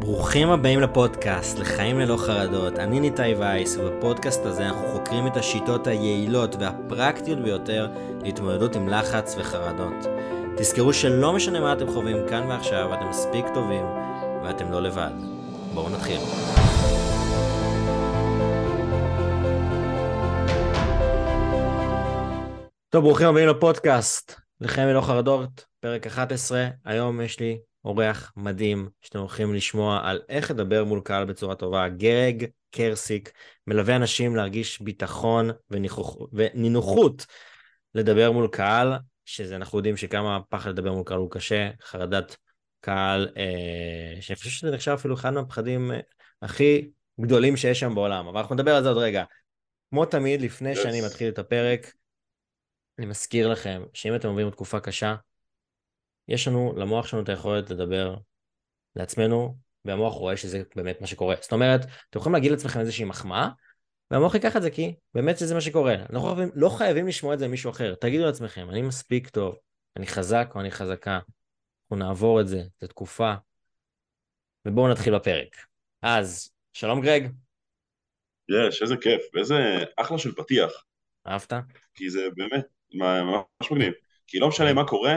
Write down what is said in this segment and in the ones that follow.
ברוכים הבאים לפודקאסט, לחיים ללא חרדות. אני ניתאי וייס, ובפודקאסט הזה אנחנו חוקרים את השיטות היעילות והפרקטיות ביותר להתמודדות עם לחץ וחרדות. תזכרו שלא משנה מה אתם חווים כאן ועכשיו, אתם מספיק טובים ואתם לא לבד. בואו נתחיל. טוב, ברוכים הבאים לפודקאסט, לחיים ללא חרדות, פרק 11. היום יש לי אורח מדהים שאתם הולכים לשמוע על איך לדבר מול קהל בצורה טובה. גרג קרסיק מלווה אנשים להרגיש ביטחון וניחוח, ונינוחות לדבר מול קהל, שזה אנחנו יודעים שכמה פחד לדבר מול קהל הוא קשה, חרדת קהל, אה, שאני חושב שזה נחשב אפילו אחד מהפחדים אה, הכי גדולים שיש שם בעולם, אבל אנחנו נדבר על זה עוד רגע. כמו תמיד, לפני yes. שאני מתחיל את הפרק, אני מזכיר לכם שאם אתם עוברים תקופה קשה, יש לנו, למוח שלנו את היכולת לדבר לעצמנו, והמוח רואה שזה באמת מה שקורה. זאת אומרת, אתם יכולים להגיד לעצמכם איזושהי מחמאה, והמוח ייקח את זה כי באמת זה מה שקורה. אנחנו לא חייבים, לא חייבים לשמוע את זה ממישהו אחר. תגידו לעצמכם, אני מספיק טוב, אני חזק או אני חזקה. אנחנו נעבור את זה, זו תקופה. ובואו נתחיל בפרק. אז, שלום גרג. יש, איזה כיף, ואיזה אחלה של פתיח. אהבת? כי זה באמת, ממש מגניב. כי לא משנה מה קורה,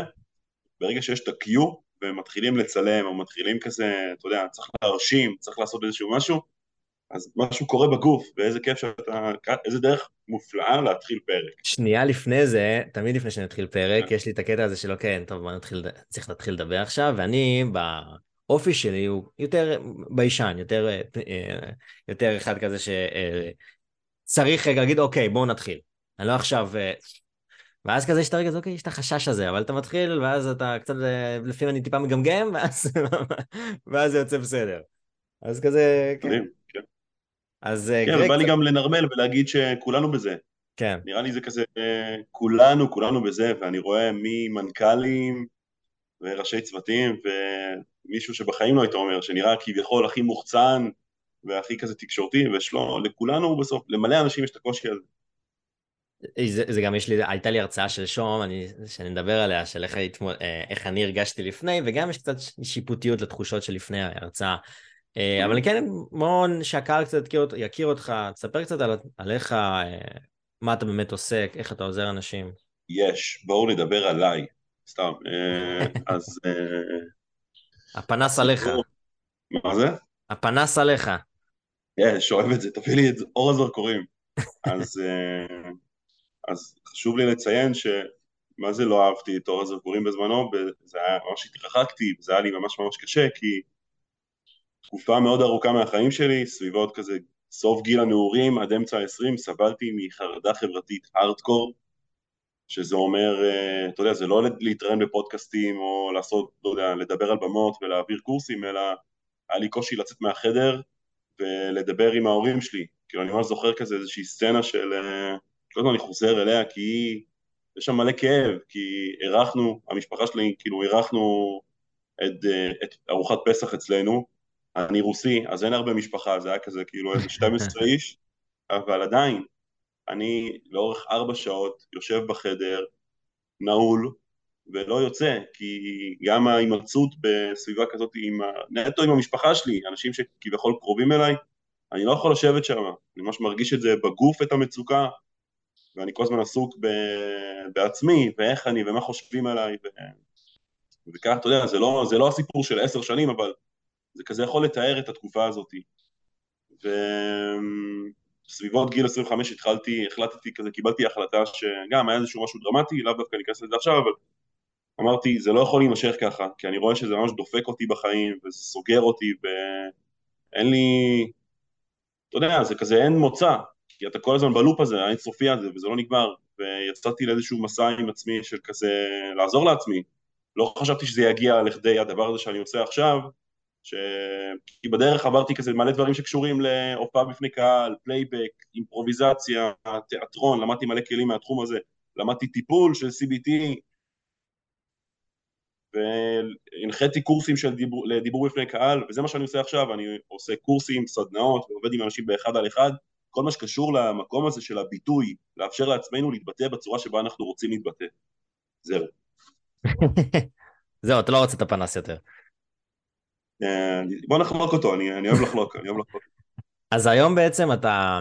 ברגע שיש את ה-Q ומתחילים לצלם או מתחילים כזה, אתה יודע, צריך להרשים, צריך לעשות איזשהו משהו, אז משהו קורה בגוף, ואיזה כיף שאתה, איזה דרך מופלאה להתחיל פרק. שנייה לפני זה, תמיד לפני שנתחיל פרק, כן. יש לי את הקטע הזה של אוקיי, טוב, בוא נתחיל, צריך להתחיל לדבר עכשיו, ואני באופי שלי הוא יותר ביישן, יותר, אה, יותר אחד כזה שצריך רגע להגיד, אוקיי, בואו נתחיל. אני לא עכשיו אה, ואז כזה יש את הרגע, הזה, אוקיי, יש את החשש הזה, אבל אתה מתחיל, ואז אתה קצת, אה, לפעמים אני טיפה מגמגם, ואז, ואז זה יוצא בסדר. אז כזה, כן. כן. אז אה, כן, ובא לי גם לנרמל ולהגיד שכולנו בזה. כן. נראה לי זה כזה, אה, כולנו, כולנו בזה, ואני רואה ממנכ"לים וראשי צוותים, ומישהו שבחיים לא היית אומר, שנראה כביכול הכי מוחצן והכי כזה תקשורתי, ויש לו, לכולנו בסוף, למלא אנשים יש את הקושי הזה. זה, זה גם יש לי, הייתה לי הרצאה של שום, אני, שאני מדבר עליה, של איך, היית, אה, איך אני הרגשתי לפני, וגם יש קצת שיפוטיות לתחושות שלפני ההרצאה. אה, אבל כן, בואו שהקהל קצת יכיר, יכיר אותך, תספר קצת על, עליך, אה, מה אתה באמת עושה, איך אתה עוזר אנשים. יש, בואו נדבר עליי, סתם. אז... הפנס עליך. מה זה? הפנס עליך. יש, אוהב את זה, תביא לי את אור הזרקורים. אז אז חשוב לי לציין שמה זה לא אהבתי את אור הזרקורים בזמנו, זה היה ממש התרחקתי, זה היה לי ממש ממש קשה, כי תקופה מאוד ארוכה מהחיים שלי, סביבות כזה סוף גיל הנעורים עד אמצע ה-20, סבלתי מחרדה חברתית הארדקור, שזה אומר, אה, אתה יודע, זה לא להתראיין בפודקאסטים או לעשות, לא יודע, לדבר על במות ולהעביר קורסים, אלא היה לי קושי לצאת מהחדר ולדבר עם ההורים שלי. כאילו, אני ממש זוכר כזה איזושהי סצנה של... אה, כל הזמן אני חוזר אליה כי יש שם מלא כאב, כי אירחנו, המשפחה שלי, כאילו אירחנו את, את ארוחת פסח אצלנו, אני רוסי, אז אין הרבה משפחה, זה היה כזה כאילו איזה 12 איש, אבל עדיין, אני לאורך ארבע שעות יושב בחדר, נעול, ולא יוצא, כי גם ההימצאות בסביבה כזאת עם, נטו עם המשפחה שלי, אנשים שכביכול קרובים אליי, אני לא יכול לשבת שם, אני ממש מרגיש את זה בגוף, את המצוקה, ואני כל הזמן עסוק ב... בעצמי, ואיך אני, ומה חושבים עליי, ו... וכך, אתה יודע, זה לא, זה לא הסיפור של עשר שנים, אבל זה כזה יכול לתאר את התקופה הזאת. וסביבות גיל 25 התחלתי, החלטתי כזה, קיבלתי החלטה שגם היה איזשהו משהו דרמטי, לאו דווקא ניכנס לזה עכשיו, אבל אמרתי, זה לא יכול להימשך ככה, כי אני רואה שזה ממש דופק אותי בחיים, וזה סוגר אותי, ואין לי, אתה יודע, זה כזה אין מוצא, כי אתה כל הזמן בלופ הזה, האינסופי הזה, וזה לא נגמר, ויצאתי לאיזשהו מסע עם עצמי של כזה לעזור לעצמי. לא חשבתי שזה יגיע לכדי הדבר הזה שאני עושה עכשיו, ש... כי בדרך עברתי כזה מלא דברים שקשורים להופעה בפני קהל, פלייבק, אימפרוביזציה, תיאטרון, למדתי מלא כלים מהתחום הזה, למדתי טיפול של CBT, והנחיתי קורסים של דיבור, לדיבור בפני קהל, וזה מה שאני עושה עכשיו, אני עושה קורסים, סדנאות, ועובד עם אנשים באחד על אחד, כל מה שקשור למקום הזה של הביטוי, לאפשר לעצמנו להתבטא בצורה שבה אנחנו רוצים להתבטא. זהו. זהו, אתה לא רוצה את הפנס יותר. אה, בוא נחלוק אותו, אני, אני אוהב לחלוק, אני אוהב לחלוק. אז היום בעצם אתה,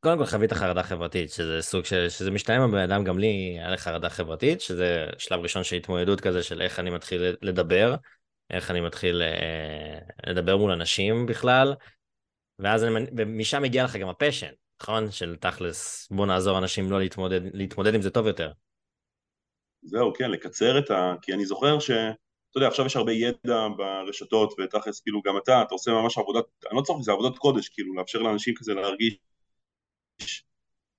קודם כל חווית חרדה חברתית, שזה סוג של, שזה משתלם בבן אדם, גם לי היה לי חרדה חברתית, שזה שלב ראשון של התמודדות כזה של איך אני מתחיל לדבר, איך אני מתחיל אה, לדבר מול אנשים בכלל, ואז אני, ומשם הגיע לך גם הפשן, נכון? של תכלס, בוא נעזור אנשים לא להתמודד, להתמודד עם זה טוב יותר. זהו, כן, לקצר את ה... כי אני זוכר ש... אתה יודע, עכשיו יש הרבה ידע ברשתות, ותכלס, כאילו, גם אתה, אתה עושה ממש עבודת, אני לא צוחק, זה עבודת קודש, כאילו, לאפשר לאנשים כזה להרגיש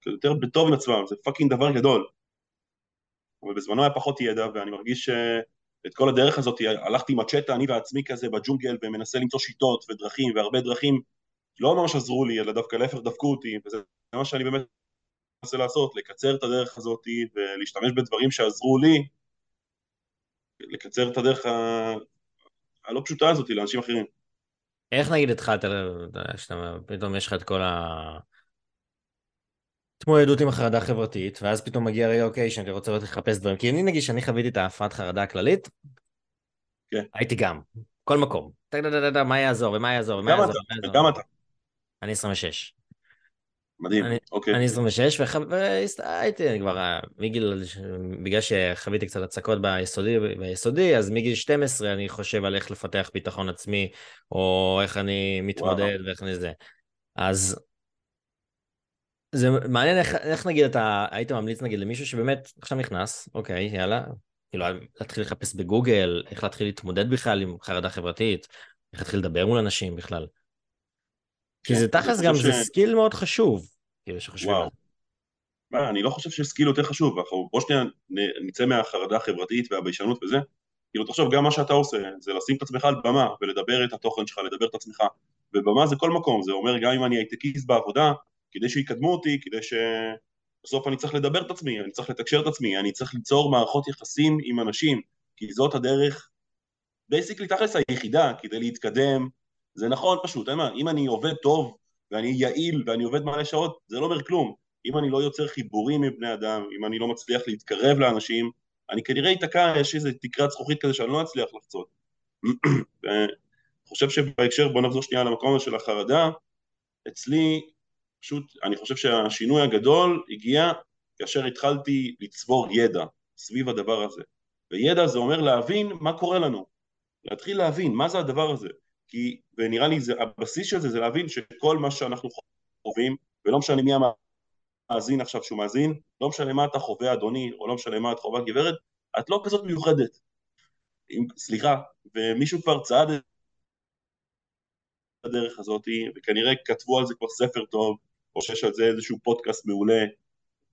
יותר בטוב עם עצמם, זה fucking דבר גדול. אבל בזמנו היה פחות ידע, ואני מרגיש שאת כל הדרך הזאת הלכתי עם המצ'טה, אני ועצמי כזה בג'ונגל, ומנסה למצוא שיטות ודרכים, והרבה דרכים לא ממש עזרו לי, אלא דווקא להפך דפקו אותי, וזה מה שאני באמת מנסה לעשות, לקצר את הדרך הזאת ולהשתמש בדברים שעזרו לי, לקצר את הדרך ה... הלא פשוטה הזאת לאנשים אחרים. איך נגיד התחלת, שאתה פתאום יש לך את כל ה... התמודדות עם החרדה החברתית, ואז פתאום מגיע רגע, אוקיי, שאני רוצה לראות לחפש דברים. כי אני נגיד שאני חוויתי את ההפרעת חרדה הכללית, כן. הייתי גם, כל מקום. מה יעזור ומה יעזור ומה יעזור. גם אתה. אני 26. מדהים, אני, אוקיי. אני 26, והייתי, כבר, מגיל, בגלל שחוויתי קצת הצקות ביסודי, ביסודי, אז מגיל 12 אני חושב על איך לפתח ביטחון עצמי, או איך אני מתמודד וואו. ואיך אני זה. אז זה מעניין איך, איך נגיד אתה היית ממליץ נגיד למישהו שבאמת עכשיו נכנס, אוקיי, יאללה, כאילו להתחיל לחפש בגוגל, איך להתחיל להתמודד בכלל עם חרדה חברתית, איך להתחיל לדבר מול אנשים בכלל. כי זה תכלס גם, ש... זה skill מאוד חשוב, כאילו שחושבים על זה. אני לא חושב ש skill יותר חשוב, בוא שנייה נצא מהחרדה החברתית והביישנות וזה, כאילו תחשוב, גם מה שאתה עושה זה לשים את עצמך על במה ולדבר את התוכן שלך, לדבר את עצמך, ובמה זה כל מקום, זה אומר גם אם אני הייטקיסט בעבודה, כדי שיקדמו אותי, כדי שבסוף אני צריך לדבר את עצמי, אני צריך לתקשר את עצמי, אני צריך ליצור מערכות יחסים עם אנשים, כי זאת הדרך, בייסיקלי תכלס היחידה, כדי להתקדם, זה נכון פשוט, אין מה, אם אני עובד טוב ואני יעיל ואני עובד מלא שעות, זה לא אומר כלום. אם אני לא יוצר חיבורים עם בני אדם, אם אני לא מצליח להתקרב לאנשים, אני כנראה אתקע, יש איזה תקרת זכוכית כזה שאני לא אצליח לחצות. אני חושב שבהקשר, בוא נחזור שנייה למקום הזה של החרדה, אצלי פשוט, אני חושב שהשינוי הגדול הגיע כאשר התחלתי לצבור ידע סביב הדבר הזה. וידע זה אומר להבין מה קורה לנו, להתחיל להבין מה זה הדבר הזה. כי, ונראה לי זה, הבסיס של זה זה להבין שכל מה שאנחנו חווים, ולא משנה מי המאזין עכשיו שהוא מאזין, לא משנה מה אתה חווה אדוני, או לא משנה מה את חווה גברת, את לא כזאת מיוחדת. עם, סליחה, ומישהו כבר צעד את הדרך הזאת, וכנראה כתבו על זה כבר ספר טוב, או שיש על זה איזשהו פודקאסט מעולה,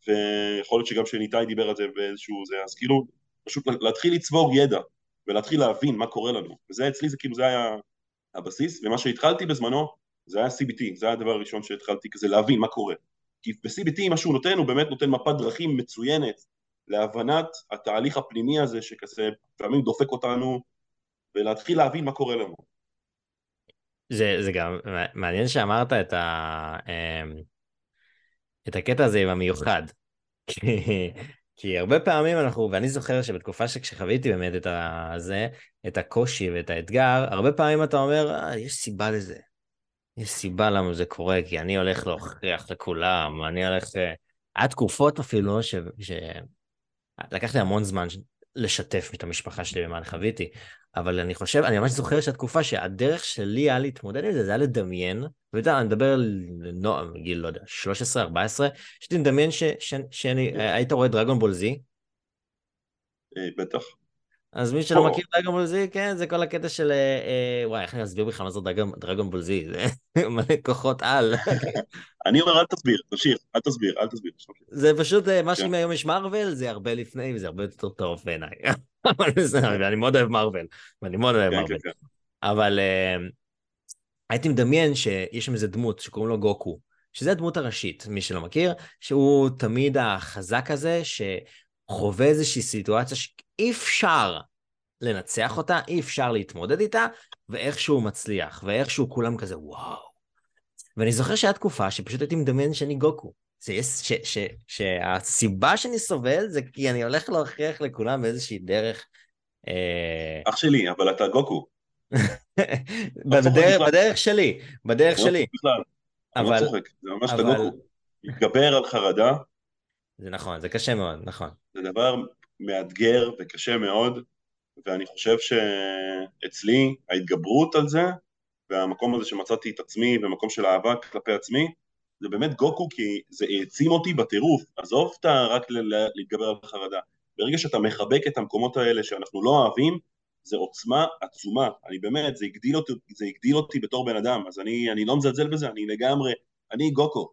ויכול להיות שגם שניתאי דיבר על זה באיזשהו זה, אז כאילו, פשוט להתחיל לצבור ידע, ולהתחיל להבין מה קורה לנו, וזה אצלי זה כאילו זה היה הבסיס, ומה שהתחלתי בזמנו זה היה CBT, זה היה הדבר הראשון שהתחלתי כזה להבין מה קורה. כי ב-CBT מה שהוא נותן, הוא באמת נותן מפת דרכים מצוינת להבנת התהליך הפנימי הזה שכזה לפעמים דופק אותנו, ולהתחיל להבין מה קורה לנו. זה, זה גם מעניין שאמרת את, ה, אמ, את הקטע הזה עם המיוחד. כי הרבה פעמים אנחנו, ואני זוכר שבתקופה שכשחוויתי באמת את הזה, את הקושי ואת האתגר, הרבה פעמים אתה אומר, אה, יש סיבה לזה. יש סיבה למה זה קורה, כי אני הולך להוכיח לכולם, אני הולך... היה תקופות אפילו ש... ש... לקח לי המון זמן לשתף את המשפחה שלי במה אני חוויתי, אבל אני חושב, אני ממש זוכר שהתקופה שהדרך שלי היה להתמודד עם זה, זה היה לדמיין, ואתה יודע, אני מדבר על נועם, גיל, לא יודע, 13, 14, שהייתי מדמיין ש, ש, שאני, היית רואה דרגון בול זי? אה, בטח. אז מי שלא מכיר דרגון בול זי, כן, זה כל הקטע של, אה, אה, וואי, איך אני אסביר בכלל מה זה דרגון בול זי, זה מלא כוחות על. אני אומר, אל תסביר, תמשיך, אל תסביר, אל תסביר. זה פשוט, מה שאם היום יש מארוול, זה הרבה לפני, וזה הרבה יותר טוב בעיניי. אבל בסדר, אני מאוד אוהב מארוול, ואני מאוד אוהב מארוול. כן, כן, כן. אבל הייתי מדמיין שיש שם איזה דמות שקוראים לו גוקו, שזה הדמות הראשית, מי שלא מכיר, שהוא תמיד החזק הזה, שחווה איזושהי סיטואציה שאי אפשר לנצח אותה, אי אפשר להתמודד איתה, ואיכשהו מצליח, ואיכשהו כולם כזה וואו. ואני זוכר שהיה תקופה שפשוט הייתי מדמיין שאני גוקו. ש, ש, ש, שהסיבה שאני סובל זה כי אני הולך להוכיח לכולם באיזושהי דרך. אה... אח שלי, אבל אתה גוקו. לא בדרך, שלי, בדרך לא שלי. לא אבל, צוחק, זה ממש אבל, בגוקו. להתגבר על חרדה זה נכון, זה קשה מאוד, נכון. זה דבר מאתגר וקשה מאוד, ואני חושב שאצלי ההתגברות על זה, והמקום הזה שמצאתי את עצמי במקום של אהבה כלפי עצמי, זה באמת גוקו כי זה העצים אותי בטירוף, עזוב את רק להתגבר על חרדה. ברגע שאתה מחבק את המקומות האלה שאנחנו לא אוהבים, זה עוצמה עצומה, אני באמת, זה הגדיל אותי, זה הגדיל אותי בתור בן אדם, אז אני, אני לא מזלזל בזה, אני לגמרי, אני גוקו,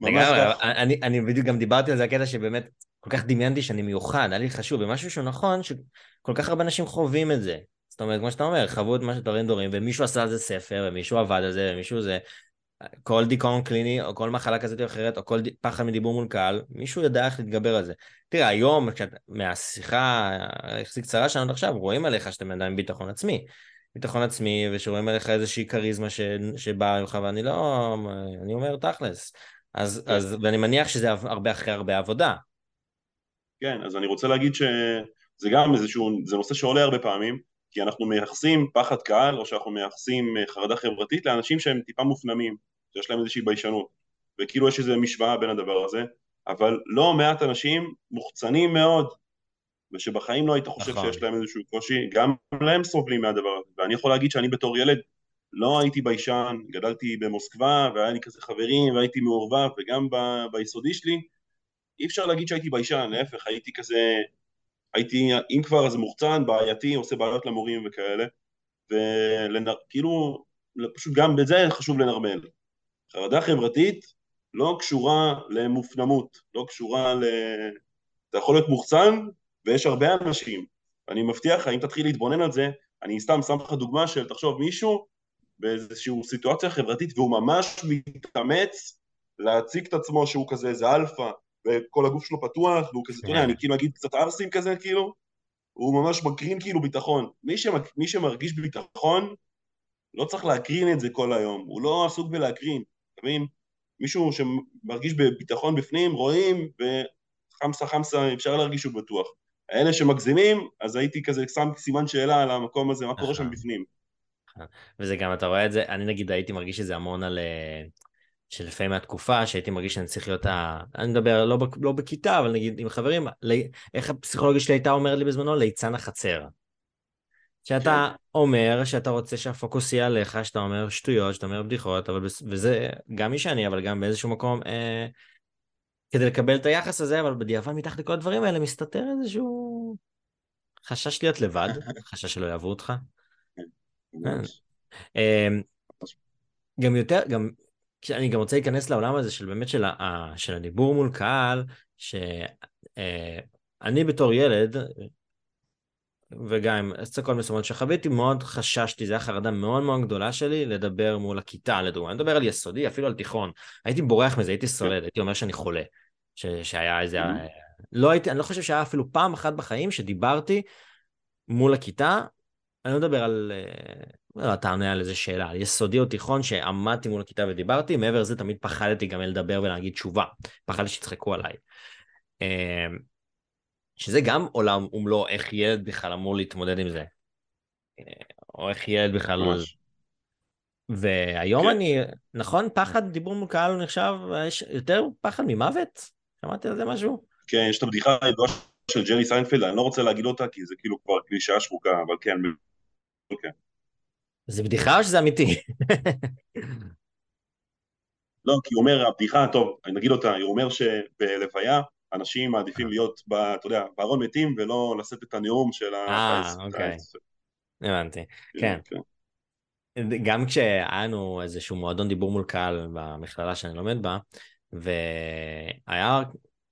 לגמרי. אני, אני בדיוק גם דיברתי על זה, הקטע שבאמת כל כך דמיינתי שאני מיוחד, היה לי חשוב, ומשהו שהוא נכון, שכל כך הרבה אנשים חווים את זה. זאת אומרת, כמו שאתה אומר, חוו את מה שדברים דורים, ומישהו עשה על זה ספר, ומישהו עבד על זה, ומישהו זה... כל דיכאון קליני, או כל מחלה כזאת או אחרת, או כל ד... פחד מדיבור מול קהל, מישהו יודע איך להתגבר על זה. תראה, היום, כשאת, מהשיחה היחסית קצרה שלנו עד עכשיו, רואים עליך שאתה בן אדם עם ביטחון עצמי. ביטחון עצמי, ושרואים עליך איזושהי כריזמה ש... שבאה ממך, ואני לא... אני אומר תכלס. אז, כן. אז, ואני מניח שזה הרבה אחרי הרבה עבודה. כן, אז אני רוצה להגיד שזה גם איזשהו, זה נושא שעולה הרבה פעמים, כי אנחנו מייחסים פחד קהל, או שאנחנו מייחסים אה, חרדה חברתית לאנשים שהם טיפה מופנמים, שיש להם איזושהי ביישנות, וכאילו יש איזו משוואה בין הדבר הזה, אבל לא מעט אנשים מוחצנים מאוד, ושבחיים לא היית חושב נכון. שיש להם איזשהו קושי, גם הם סובלים מהדבר הזה, ואני יכול להגיד שאני בתור ילד לא הייתי ביישן, גדלתי במוסקבה, והיה לי כזה חברים, והייתי מעורבב, וגם ב- ביסודי שלי, אי אפשר להגיד שהייתי ביישן, להפך, הייתי כזה, הייתי, אם כבר אז מוחצן, בעייתי, עושה בעיות למורים וכאלה, וכאילו, פשוט גם בזה חשוב לנרמל. חרדה חברתית לא קשורה למופנמות, לא קשורה ל... אתה יכול להיות מוחצן, ויש הרבה אנשים, אני מבטיח לך, אם תתחיל להתבונן על זה, אני סתם שם לך דוגמה של, תחשוב, מישהו באיזושהי סיטואציה חברתית, והוא ממש מתאמץ להציג את עצמו שהוא כזה איזה אלפא, וכל הגוף שלו פתוח, והוא כזה, אתה יודע, אני כאילו אגיד קצת ערסים כזה, כאילו, הוא ממש מקרין כאילו ביטחון. מי, שמק, מי שמרגיש ביטחון, לא צריך להקרין את זה כל היום, הוא לא עסוק בלהקרין, מבין? מישהו שמרגיש בביטחון בפנים, רואים, וחמסה חמסה אפשר להרגיש שהוא בטוח. האלה שמגזימים, אז הייתי כזה שם סימן שאלה על המקום הזה, מה קורה שם בפנים. וזה גם, אתה רואה את זה, אני נגיד הייתי מרגיש את זה המון על... אה, שלפעמים מהתקופה שהייתי מרגיש שאני צריך להיות ה... אני מדבר לא, לא בכיתה, אבל נגיד עם חברים, לי, איך הפסיכולוגיה שלי הייתה אומרת לי בזמנו? ליצן החצר. שאתה כן. אומר שאתה רוצה שהפוקוס יהיה עליך, שאתה אומר שטויות, שאתה אומר בדיחות, אבל בס... וזה גם מי שאני, אבל גם באיזשהו מקום, אה, כדי לקבל את היחס הזה, אבל בדיעבד מתחת לכל הדברים האלה מסתתר איזשהו חשש להיות לבד, חשש שלא יאהבו אותך. כן. אה, גם יותר, גם אני גם רוצה להיכנס לעולם הזה של באמת של, ה, של הדיבור מול קהל, שאני אה, בתור ילד, וגם סצקות מסוימות שחוויתי, מאוד חששתי, זו הייתה חרדה מאוד מאוד גדולה שלי לדבר מול הכיתה, לדוגמה. אני מדבר על יסודי, אפילו על תיכון. הייתי בורח מזה, הייתי סולד, הייתי אומר שאני חולה. ש, שהיה איזה... לא הייתי, אני לא חושב שהיה אפילו פעם אחת בחיים שדיברתי מול הכיתה, אני לא מדבר על... לא, אתה עונה על איזה שאלה, על יסודי או תיכון שעמדתי מול הכיתה ודיברתי, מעבר לזה תמיד פחדתי גם לדבר ולהגיד תשובה, פחדתי שיצחקו עליי. שזה גם עולם ומלואו, איך ילד בכלל אמור להתמודד עם זה. אה, או איך ילד בכלל... ממש. והיום כן. אני, נכון, פחד דיבור מול קהל נחשב, יש יותר פחד ממוות? שמעתי על זה משהו? כן, יש את הבדיחה הידועה של ג'רי סיינפלד, אני לא רוצה להגיד אותה כי זה כאילו כבר קלישאה שחוקה, אבל כן, אוקיי. זה בדיחה או שזה אמיתי? לא, כי הוא אומר, הבדיחה, טוב, אני אגיד אותה, הוא אומר שבלוויה אנשים מעדיפים להיות, ב, אתה יודע, בארון מתים ולא לשאת את הנאום של ה... אה, אוקיי. הבנתי, כן. כן. גם כשהיה לנו איזשהו מועדון דיבור מול קהל במכללה שאני לומד בה, והיה,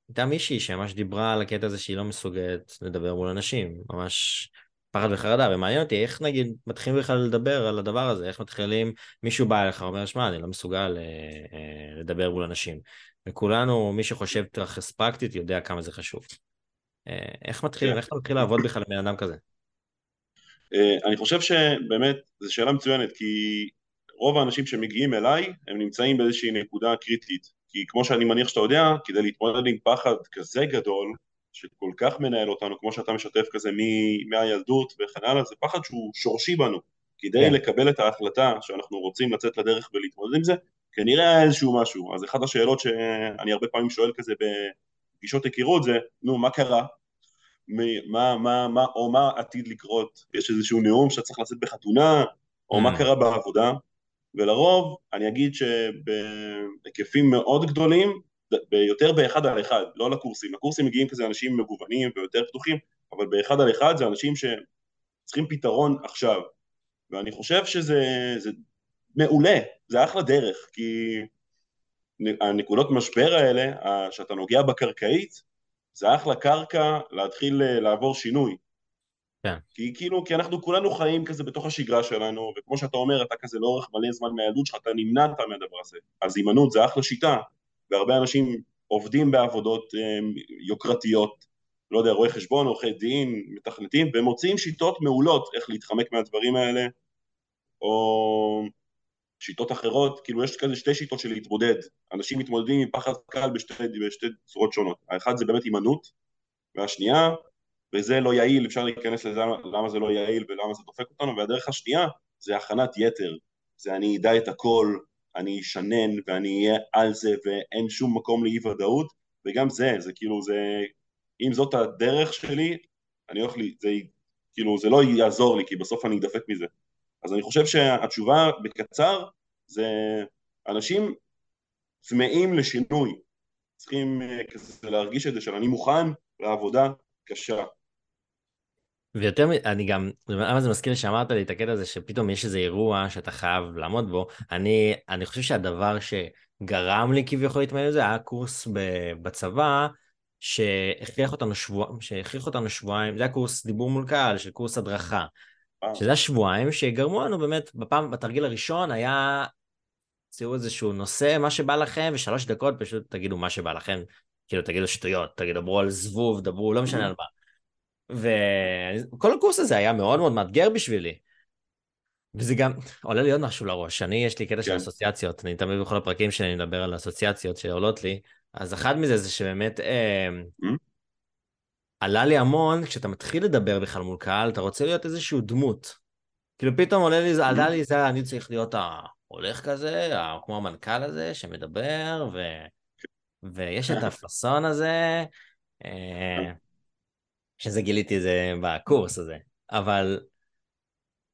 הייתה מישהי שממש דיברה על הקטע הזה שהיא לא מסוגלת לדבר מול אנשים, ממש פחד וחרדה, ומעניין אותי איך נגיד מתחילים בכלל לדבר על הדבר הזה, איך מתחילים, מישהו בא אליך ואומר, שמע, אני לא מסוגל אה, אה, לדבר מול אנשים. וכולנו, מי שחושב תרחס פרקטית יודע כמה זה חשוב. אה, איך מתחילים, כן. איך אתה מתחיל לעבוד בכלל עם בן אדם כזה? אה, אני חושב שבאמת, זו שאלה מצוינת, כי רוב האנשים שמגיעים אליי, הם נמצאים באיזושהי נקודה קריטית. כי כמו שאני מניח שאתה יודע, כדי להתמודד עם פחד כזה גדול, שכל כך מנהל אותנו, כמו שאתה משתף כזה מהילדות וכן הלאה, זה פחד שהוא שורשי בנו. כדי כן. לקבל את ההחלטה שאנחנו רוצים לצאת לדרך ולהתמודד עם זה, כנראה היה איזשהו משהו. אז אחת השאלות שאני הרבה פעמים שואל כזה בפגישות היכרות זה, נו, מה קרה? מה, מה, מה, או מה עתיד לקרות? יש איזשהו נאום שאתה צריך לצאת בחתונה, או מה Mm. קרה בעבודה? ולרוב, אני אגיד שבהיקפים מאוד גדולים, ביותר באחד על אחד, לא לקורסים. לקורסים מגיעים כזה אנשים מגוונים ויותר פתוחים, אבל באחד על אחד זה אנשים שצריכים פתרון עכשיו. ואני חושב שזה זה מעולה, זה אחלה דרך, כי הנקודות משבר האלה, שאתה נוגע בקרקעית, זה אחלה קרקע להתחיל אה, לעבור שינוי. כן. כי כאילו, כי אנחנו כולנו חיים כזה בתוך השגרה שלנו, וכמו שאתה אומר, אתה כזה לאורך מלא זמן מהילדות שלך, אתה נמנעת מהדבר הזה. אז הימנעות זה אחלה שיטה, והרבה אנשים עובדים בעבודות אה, יוקרתיות, לא יודע, רואי חשבון, עורכי דין, מתכנתים, והם מוצאים שיטות מעולות איך להתחמק מהדברים האלה, או שיטות אחרות, כאילו יש כזה שתי שיטות של להתמודד. אנשים מתמודדים עם פחד קל בשתי, בשתי צורות שונות. האחד זה באמת הימנעות, והשנייה, וזה לא יעיל, אפשר להיכנס לזה למה, זה לא יעיל ולמה זה דופק אותנו, והדרך השנייה זה הכנת יתר. זה אני אדע את הכל, אני אשנן ואני אהיה על זה ואין שום מקום לאי ודאות, וגם זה, זה כאילו זה, אם זאת הדרך שלי, אני הולך זה כאילו זה לא יעזור לי כי בסוף אני אדפק מזה. אז אני חושב שהתשובה בקצר זה אנשים צמאים לשינוי, צריכים אה, כזה להרגיש את זה של אני מוכן לעבודה קשה. ויותר, מ- אני גם, למה זה מזכיר לי שאמרת לי את הקטע הזה שפתאום יש איזה אירוע שאתה חייב לעמוד בו, אני, אני חושב שהדבר שגרם לי כביכול להתמודד זה היה קורס בצבא, שהכריח אותנו שבוע, שהכריח אותנו שבועיים, זה היה קורס דיבור מול קהל, של קורס הדרכה, שזה השבועיים שגרמו לנו באמת, בפעם, בתרגיל הראשון היה, תמצאו איזשהו נושא, מה שבא לכם, ושלוש דקות פשוט תגידו מה שבא לכם, כאילו תגידו שטויות, תגידו, דברו על זבוב, דברו, לא משנה על מה. וכל הקורס הזה היה מאוד מאוד מאתגר בשבילי. וזה גם, עולה לי עוד משהו לראש, אני, יש לי קטע של כן. אסוציאציות, אני תמיד בכל הפרקים שלי מדבר על אסוציאציות שעולות לי, אז אחד מזה זה שבאמת אה, Mm. עלה לי המון, כשאתה מתחיל לדבר בכלל מול קהל, אתה רוצה להיות איזשהו דמות. כאילו פתאום עולה לי, זה- עלה לי זה, אני צריך להיות ההולך כזה, כמו המנכ"ל הזה שמדבר, ו... ויש את הפאסון הזה, אה, שזה גיליתי את זה בקורס הזה, אבל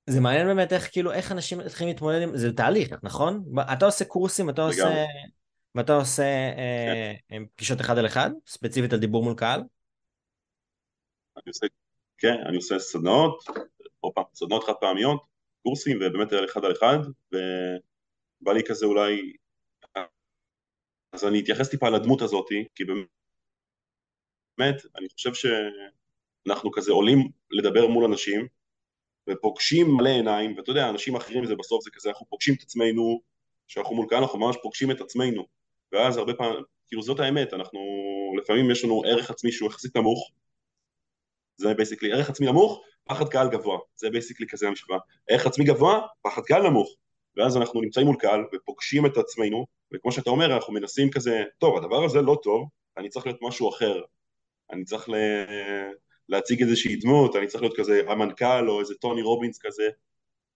זה מעניין באמת איך כאילו, איך אנשים צריכים להתמודד עם, זה תהליך, נכון? אתה עושה קורסים, אתה עושה. ואתה עושה אה, אה, פגישות אחד על אחד, ספציפית על דיבור מול קהל? אני עושה, כן, אני עושה סדנאות, עוד פעם, סדנאות חד פעמיות, קורסים, ובאמת אחד על אחד, ובא לי כזה אולי, אז אני אתייחס טיפה לדמות הזאתי, כי באמת, אני חושב שאנחנו כזה עולים לדבר מול אנשים, ופוגשים מלא עיניים, ואתה יודע, אנשים אחרים זה בסוף זה כזה, אנחנו פוגשים את עצמנו, כשאנחנו מול קהל אנחנו ממש פוגשים את עצמנו, ואז הרבה פעמים, כאילו זאת האמת, אנחנו, לפעמים יש לנו ערך עצמי שהוא יחסית נמוך, זה basically ערך עצמי נמוך, פחד קהל גבוה, זה basically כזה המשוואה. ערך עצמי גבוה, פחד קהל נמוך. ואז אנחנו נמצאים מול קהל ופוגשים את עצמנו, וכמו שאתה אומר, אנחנו מנסים כזה, טוב, הדבר הזה לא טוב, אני צריך להיות משהו אחר. אני צריך ל... להציג איזושהי דמות, אני צריך להיות כזה המנכ"ל או איזה טוני רובינס כזה,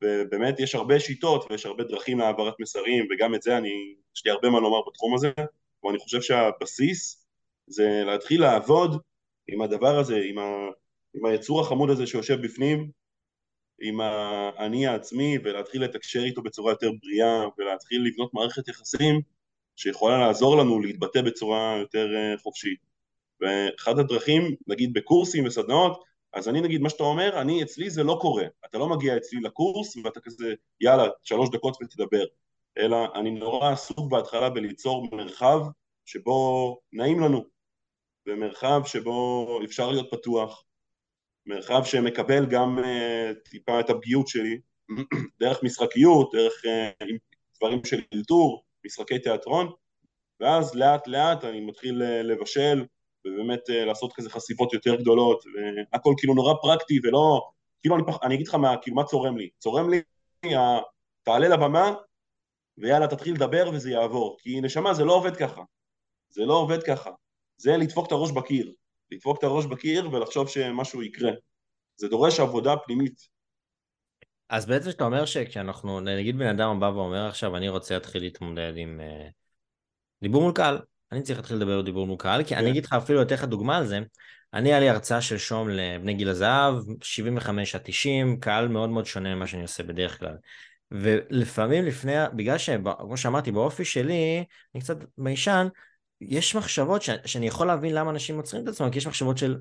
ובאמת יש הרבה שיטות ויש הרבה דרכים להעברת מסרים, וגם את זה אני, יש לי הרבה מה לומר בתחום הזה, ואני חושב שהבסיס זה להתחיל לעבוד עם הדבר הזה, עם, עם היצור החמוד הזה שיושב בפנים, עם האני העצמי, ולהתחיל לתקשר איתו בצורה יותר בריאה, ולהתחיל לבנות מערכת יחסים שיכולה לעזור לנו להתבטא בצורה יותר אה, חופשית. ואחת הדרכים, נגיד בקורסים וסדנאות, אז אני נגיד מה שאתה אומר, אני אצלי זה לא קורה, אתה לא מגיע אצלי לקורס ואתה כזה יאללה שלוש דקות ותדבר, אלא אני נורא עסוק בהתחלה בליצור מרחב שבו נעים לנו, ומרחב שבו אפשר להיות פתוח, מרחב שמקבל גם uh, טיפה את הפגיעות שלי, דרך משחקיות, דרך uh, דברים של אלתור, משחקי תיאטרון, ואז לאט לאט אני מתחיל uh, לבשל ובאמת uh, לעשות כזה חשיפות יותר גדולות, והכל כאילו נורא פרקטי ולא, כאילו אני, פח, אני אגיד לך מה, כאילו מה צורם לי, צורם לי, תעלה לבמה ויאללה תתחיל לדבר וזה יעבור, כי נשמה זה לא עובד ככה, זה לא עובד ככה, זה לדפוק את הראש בקיר, לדפוק את הראש בקיר ולחשוב שמשהו יקרה, זה דורש עבודה פנימית. אז בעצם אתה אומר שכשאנחנו, נגיד בן אדם בא ואומר עכשיו, אני רוצה להתחיל להתמודד עם uh, דיבור מול קהל, אני צריך להתחיל לדבר דיבור מול קהל, כי אני כן. אגיד לך אפילו, לתת לך דוגמה על זה, אני היה לי הרצאה של שום לבני גיל הזהב, 75 עד 90, קהל מאוד מאוד שונה ממה שאני עושה בדרך כלל. ולפעמים לפני, בגלל שכמו שאמרתי, באופי שלי, אני קצת ביישן, יש מחשבות ש, שאני יכול להבין למה אנשים עוצרים את עצמם, כי יש מחשבות של,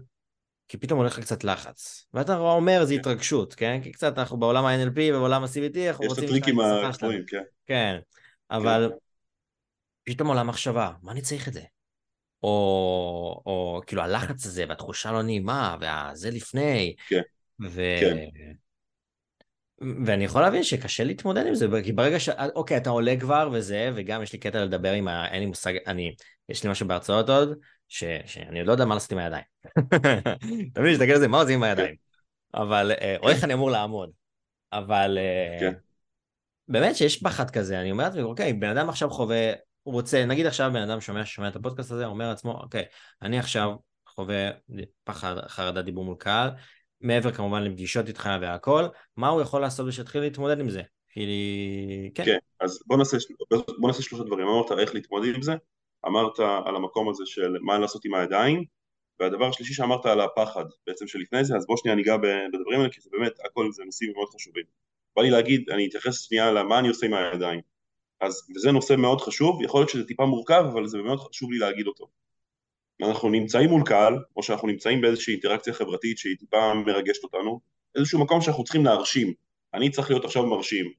כי פתאום הולך לך קצת לחץ. ואתה אומר, זה כן. התרגשות, כן? כי קצת אנחנו בעולם ה-NLP ובעולם ה-CBT, אנחנו רוצים... יש את הטריקים הגבוהים, כן. כן, אבל כן. פתאום עולה מחשבה, מה אני צריך את זה? או, או כאילו הלחץ הזה והתחושה לא נעימה, וזה לפני. כן. ו... כן. ואני יכול להבין שקשה להתמודד עם זה, כי ברגע ש... אוקיי, אתה עולה כבר וזה, וגם יש לי קטע לדבר עם ה... אין לי מושג, אני... יש לי משהו בהרצאות עוד, ש... שאני עוד לא יודע מה לעשות עם הידיים. אתה מבין, להסתכל על זה, מה עושים עם הידיים? אבל... אה, או איך אני אמור לעמוד. אבל... אה, כן. באמת שיש פחד כזה, אני אומר לעצמי, אוקיי, בן אדם עכשיו חווה, הוא רוצה, נגיד עכשיו בן אדם שומע, שומע את הפודקאסט הזה, אומר לעצמו, אוקיי, אני עכשיו חווה פחד, חרדת דיבור מול קהל, מעבר כמובן לפגישות איתך והכל, מה הוא יכול לעשות בשביל להתמודד עם זה? כי... כן. כן, אז בוא נעשה, בוא נעשה שלושה דברים. אמרת איך להתמודד עם זה, אמרת על המקום הזה של מה לעשות עם הידיים, והדבר השלישי שאמרת על הפחד בעצם שלפני זה, אז בוא שנייה ניגע בדברים האלה, כי זה באמת, הכל זה נושאים מאוד חשובים. בא לי להגיד, אני אתייחס שנייה למה אני עושה עם הידיים. אז, וזה נושא מאוד חשוב, יכול להיות שזה טיפה מורכב, אבל זה באמת חשוב לי להגיד אותו. אנחנו נמצאים מול קהל, או שאנחנו נמצאים באיזושהי אינטראקציה חברתית שהיא טיפה מרגשת אותנו, איזשהו מקום שאנחנו צריכים להרשים. אני צריך להיות עכשיו מרשים.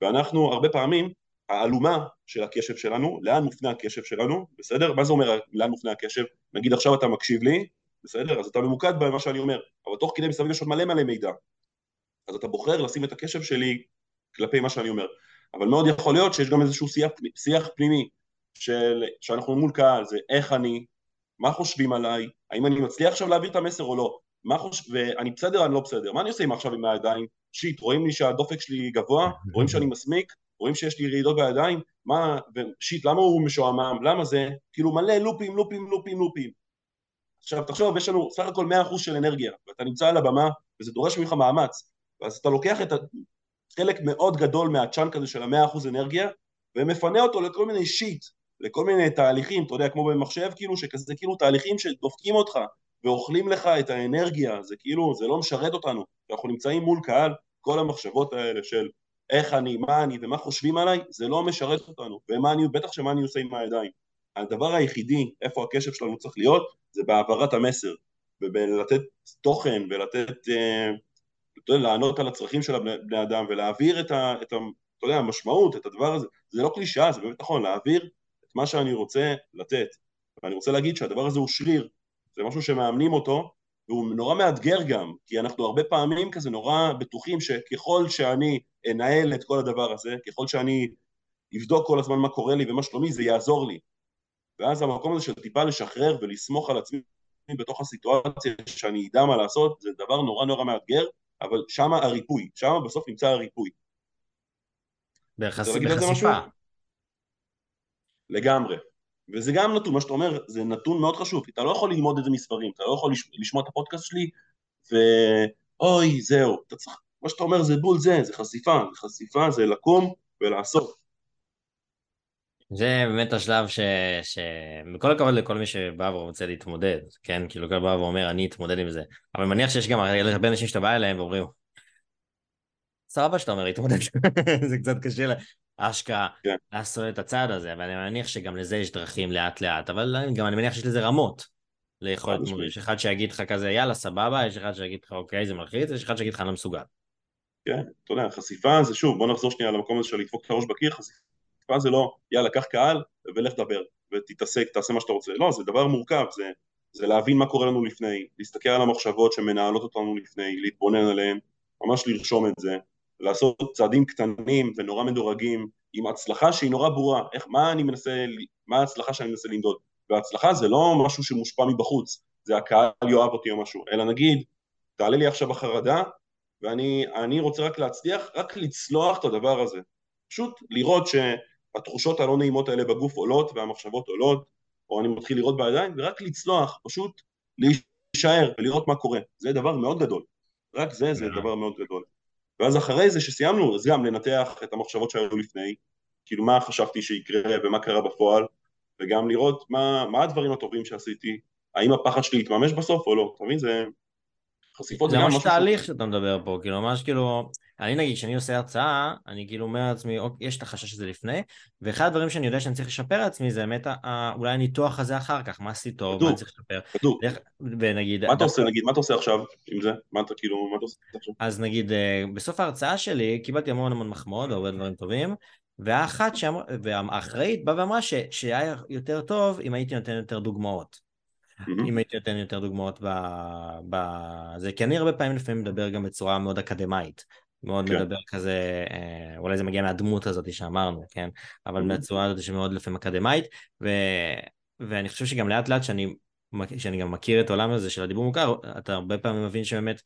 ואנחנו הרבה פעמים, האלומה של הקשב שלנו, לאן מופנה הקשב שלנו, בסדר? מה זה אומר לאן מופנה הקשב? נגיד עכשיו אתה מקשיב לי, בסדר? אז אתה ממוקד במה שאני אומר, אבל תוך כדי מסביב יש עוד מלא מלא מידע. אז אתה בוחר לשים את הקשב שלי כלפי מה שאני אומר. אבל מאוד יכול להיות שיש גם איזשהו שיח, שיח פנימי של, שאנחנו מול קהל, זה איך אני, מה חושבים עליי, האם אני מצליח עכשיו להעביר את המסר או לא, מה חוש... ואני בסדר, אני לא בסדר, מה אני עושה עם עכשיו עם הידיים? שיט, רואים לי שהדופק שלי גבוה, רואים שאני מסמיק, רואים שיש לי רעידות בידיים, מה, ושיט, למה הוא משועמם, למה זה, כאילו מלא לופים, לופים, לופים, לופים. עכשיו תחשוב, יש לנו סך הכל 100% של אנרגיה, ואתה נמצא על הבמה, וזה דורש ממך מאמץ, ואז אתה לוקח את חלק מאוד גדול מהצ'אנק הזה של ה-100% אנרגיה, ומפנה אותו לכל מיני שיט, לכל מיני תהליכים, אתה יודע, כמו במחשב, כאילו, שכזה כאילו תהליכים שדופקים אותך ואוכלים לך את האנרגיה, זה כאילו, זה לא משרת אותנו. אנחנו נמצאים מול קהל, כל המחשבות האלה של איך אני, מה אני ומה חושבים עליי, זה לא משרת אותנו, ומה אני, בטח שמה אני עושה עם הידיים. הדבר היחידי, איפה הקשב שלנו צריך להיות, זה בהעברת המסר, ובלתת תוכן ולתת, אה, אתה יודע, לענות על הצרכים של הבני אדם ולהעביר את ה... את ה אתה יודע, המשמעות, את הדבר הזה, זה לא קלישאה, זה באמת נכון, להעביר מה שאני רוצה לתת. ואני רוצה להגיד שהדבר הזה הוא שריר, זה משהו שמאמנים אותו, והוא נורא מאתגר גם, כי אנחנו הרבה פעמים כזה נורא בטוחים שככל שאני אנהל את כל הדבר הזה, ככל שאני אבדוק כל הזמן מה קורה לי ומה שלומי, זה יעזור לי. ואז המקום הזה של טיפה לשחרר ולסמוך על עצמי בתוך הסיטואציה שאני אדע מה לעשות, זה דבר נורא נורא מאתגר, אבל שם הריפוי, שם בסוף נמצא הריפוי. בחשיפה. לגמרי. וזה גם נתון, מה שאתה אומר, זה נתון מאוד חשוב, כי אתה לא יכול ללמוד את זה מספרים, אתה לא יכול לשמוע את הפודקאסט שלי, ואוי, זהו, אתה צריך, מה שאתה אומר זה בול זה, זה חשיפה, זה חשיפה, זה לקום ולעשות. זה באמת השלב ש... ש... בכל הכבוד לכל מי שבא ורוצה להתמודד, כן? כאילו כל בא ואומר, אני אתמודד עם זה. אבל אני מניח שיש גם הרבה אנשים שאתה בא אליהם ואומרים, סבבה שאתה אומר, להתמודד, זה קצת קשה אשכרה כן. לעשות את הצעד הזה, ואני מניח שגם לזה יש דרכים לאט לאט, אבל גם אני מניח שיש לזה רמות ליכולת מורי. יש אחד שיגיד לך כזה, יאללה, סבבה, יש אחד שיגיד לך, אוקיי, זה מלחיץ, יש אחד שיגיד לך, אני לא מסוגל. כן, אתה יודע, חשיפה זה שוב, בוא נחזור שנייה למקום הזה של לדפוק את הראש בקיר, חשיפה זה לא, יאללה, קח קהל ולך דבר, ותתעסק, תעשה מה שאתה רוצה. לא, זה דבר מורכב, זה, זה להבין מה קורה לנו לפני, להסתכל על המחשבות שמנהלות אותנו לפני, להתבונן עליהן, ממש לרשום את זה, לעשות צעדים קטנים ונורא מדורגים, עם הצלחה שהיא נורא ברורה, איך, מה אני מנסה, מה ההצלחה שאני מנסה למדוד, והצלחה זה לא משהו שמושפע מבחוץ, זה הקהל יאהב אותי או משהו, אלא נגיד, תעלה לי עכשיו החרדה, ואני רוצה רק להצליח, רק לצלוח את הדבר הזה, פשוט לראות שהתחושות הלא נעימות האלה בגוף עולות והמחשבות עולות, או אני מתחיל לראות בידיים, ורק לצלוח, פשוט להישאר ולראות מה קורה, זה דבר מאוד גדול, רק זה, זה דבר מאוד גדול. ואז אחרי זה שסיימנו, אז גם לנתח את המחשבות שהיו לפני, כאילו מה חשבתי שיקרה ומה קרה בפועל, וגם לראות מה, מה הדברים הטובים שעשיתי, האם הפחד שלי יתממש בסוף או לא, אתה מבין? זה חשיפות זה ממש תהליך שאתה מדבר פה, כאילו ממש כאילו, אני נגיד, כשאני עושה הרצאה, אני כאילו אומר לעצמי, אוקיי, יש את החשש הזה לפני, ואחד הדברים שאני יודע שאני צריך לשפר לעצמי זה באמת אולי הניתוח הזה אחר כך, מה עשיתי טוב, מה אני צריך לשפר. בדוק. ונגיד... מה אתה עושה, נגיד, מה אתה עושה עכשיו עם זה? מה אתה כאילו, מה אתה עושה עכשיו? אז נגיד, אה, בסוף ההרצאה שלי קיבלתי המון המון מחמאות והרבה דברים טובים, והאחת שאמרה, והאחראית באה ואמרה שהיה יותר טוב אם הייתי נותן יותר דוגמאות. Mm-hmm. אם הייתי נותן יותר דוגמאות בזה, כי אני הרבה פעמים לפעמים מדבר גם בצורה מאוד אקדמאית, מאוד כן. מדבר כזה, אה, אולי זה מגיע מהדמות הזאת שאמרנו, כן? אבל mm-hmm. מהצורה הזאת שמאוד לפעמים אקדמאית, ו... ואני חושב שגם לאט לאט שאני, שאני גם מכיר את העולם הזה של הדיבור מוכר, אתה הרבה פעמים מבין שבאמת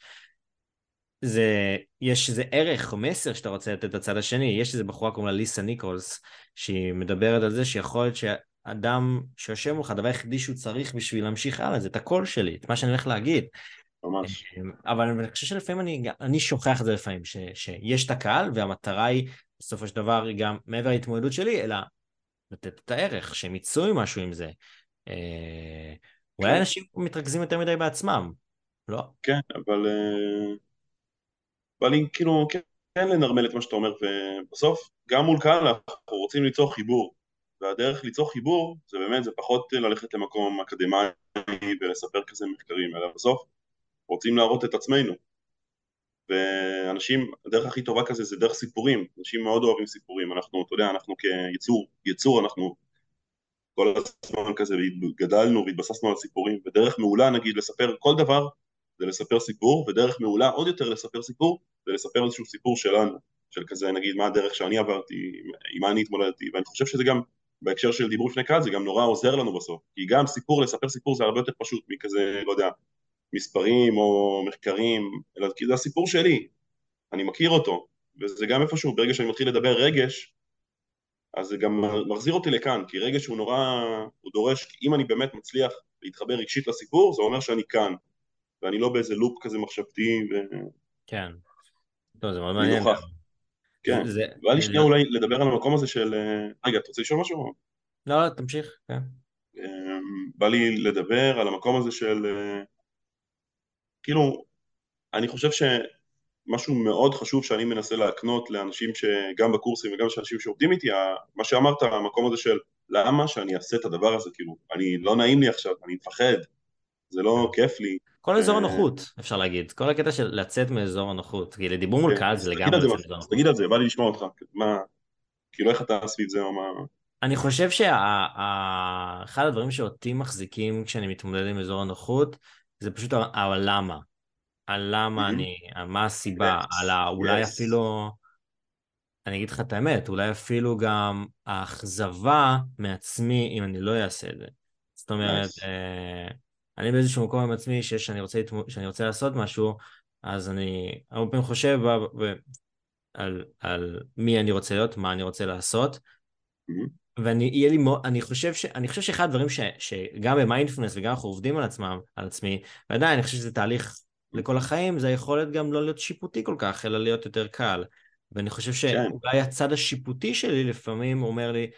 זה, יש איזה ערך או מסר שאתה רוצה לתת לצד השני, יש איזה בחורה קוראים לה ליסה ניקולס, שהיא מדברת על זה שיכול להיות אדם שיושב מולך, הדבר היחידי שהוא צריך בשביל להמשיך הלאה זה את הקול שלי, את מה שאני הולך להגיד. ממש. אמ, אבל אני חושב שלפעמים אני, אני שוכח את זה לפעמים, ש, שיש את הקהל והמטרה היא בסופו של דבר היא גם מעבר להתמודדות שלי, אלא לתת את הערך, שהם יצאו עם משהו עם זה. אה, אולי כן. אנשים מתרכזים יותר מדי בעצמם, לא? כן, אבל... אה, אבל אם כאילו, כן, כן לנרמל את מה שאתה אומר, ובסוף, גם מול קהל אנחנו רוצים ליצור חיבור. והדרך ליצור חיבור זה באמת, זה פחות ללכת למקום אקדמאי ולספר כזה מחקרים, אלא בסוף רוצים להראות את עצמנו. ואנשים, הדרך הכי טובה כזה זה דרך סיפורים, אנשים מאוד אוהבים סיפורים, אנחנו, אתה יודע, אנחנו כיצור, יצור, אנחנו כל הזמן כזה גדלנו והתבססנו על סיפורים, ודרך מעולה נגיד לספר כל דבר זה לספר סיפור, ודרך מעולה עוד יותר לספר סיפור זה לספר איזשהו סיפור שלנו, של כזה נגיד מה הדרך שאני עברתי, עם מה אני התמודדתי, ואני חושב שזה גם בהקשר של דיבור לפני קהל זה גם נורא עוזר לנו בסוף, כי גם סיפור, לספר סיפור זה הרבה יותר פשוט מכזה, לא יודע, מספרים או מחקרים, אלא כי זה הסיפור שלי, אני מכיר אותו, וזה גם איפשהו, ברגע שאני מתחיל לדבר רגש, אז זה גם מחזיר אותי לכאן, כי רגש הוא נורא, הוא דורש, אם אני באמת מצליח להתחבר רגשית לסיפור, זה אומר שאני כאן, ואני לא באיזה לופ כזה מחשבתי ו... כן. טוב, זה מאוד מעניין. כן, והיה לי שנייה אולי לדבר על המקום הזה של... אה, רגע, אתה רוצה לשאול משהו? לא, לא, תמשיך, כן. אמ, בא לי לדבר על המקום הזה של... כאילו, אני חושב שמשהו מאוד חשוב שאני מנסה להקנות לאנשים שגם בקורסים וגם לאנשים שעובדים איתי, מה שאמרת, המקום הזה של למה שאני אעשה את הדבר הזה, כאילו, אני לא נעים לי עכשיו, אני מפחד, זה לא. כיף לי, כל אזור אה, הנוחות, אפשר להגיד. כל הקטע של לצאת מאזור הנוחות. כי לדיבור מול כן, קהל זה לגמרי לצאת מאזור הנוחות. תגיד על זה, בא לי לשמוע אותך. מה, כאילו איך אתה סביב זה או מה... אני חושב שאחד הדברים שאותי מחזיקים כשאני מתמודד עם אזור הנוחות, זה פשוט הלמה. הלמה אני, מה הסיבה, על אולי אפילו, אני אגיד לך את האמת, אולי אפילו גם האכזבה מעצמי אם אני לא אעשה את זה. זאת אומרת, אני באיזשהו מקום עם עצמי שיש, שאני רוצה, שאני רוצה לעשות משהו, אז אני הרבה פעמים חושב על, על מי אני רוצה להיות, מה אני רוצה לעשות. ואני יהיה לי אני חושב, ש, אני חושב שאחד הדברים ש, שגם במיינדפלנס וגם אנחנו עובדים על עצמם, על עצמי, ועדיין אני חושב שזה תהליך לכל החיים, זה היכולת גם לא להיות שיפוטי כל כך, אלא להיות יותר קל. ואני חושב כן. שאולי הצד השיפוטי שלי לפעמים אומר לי,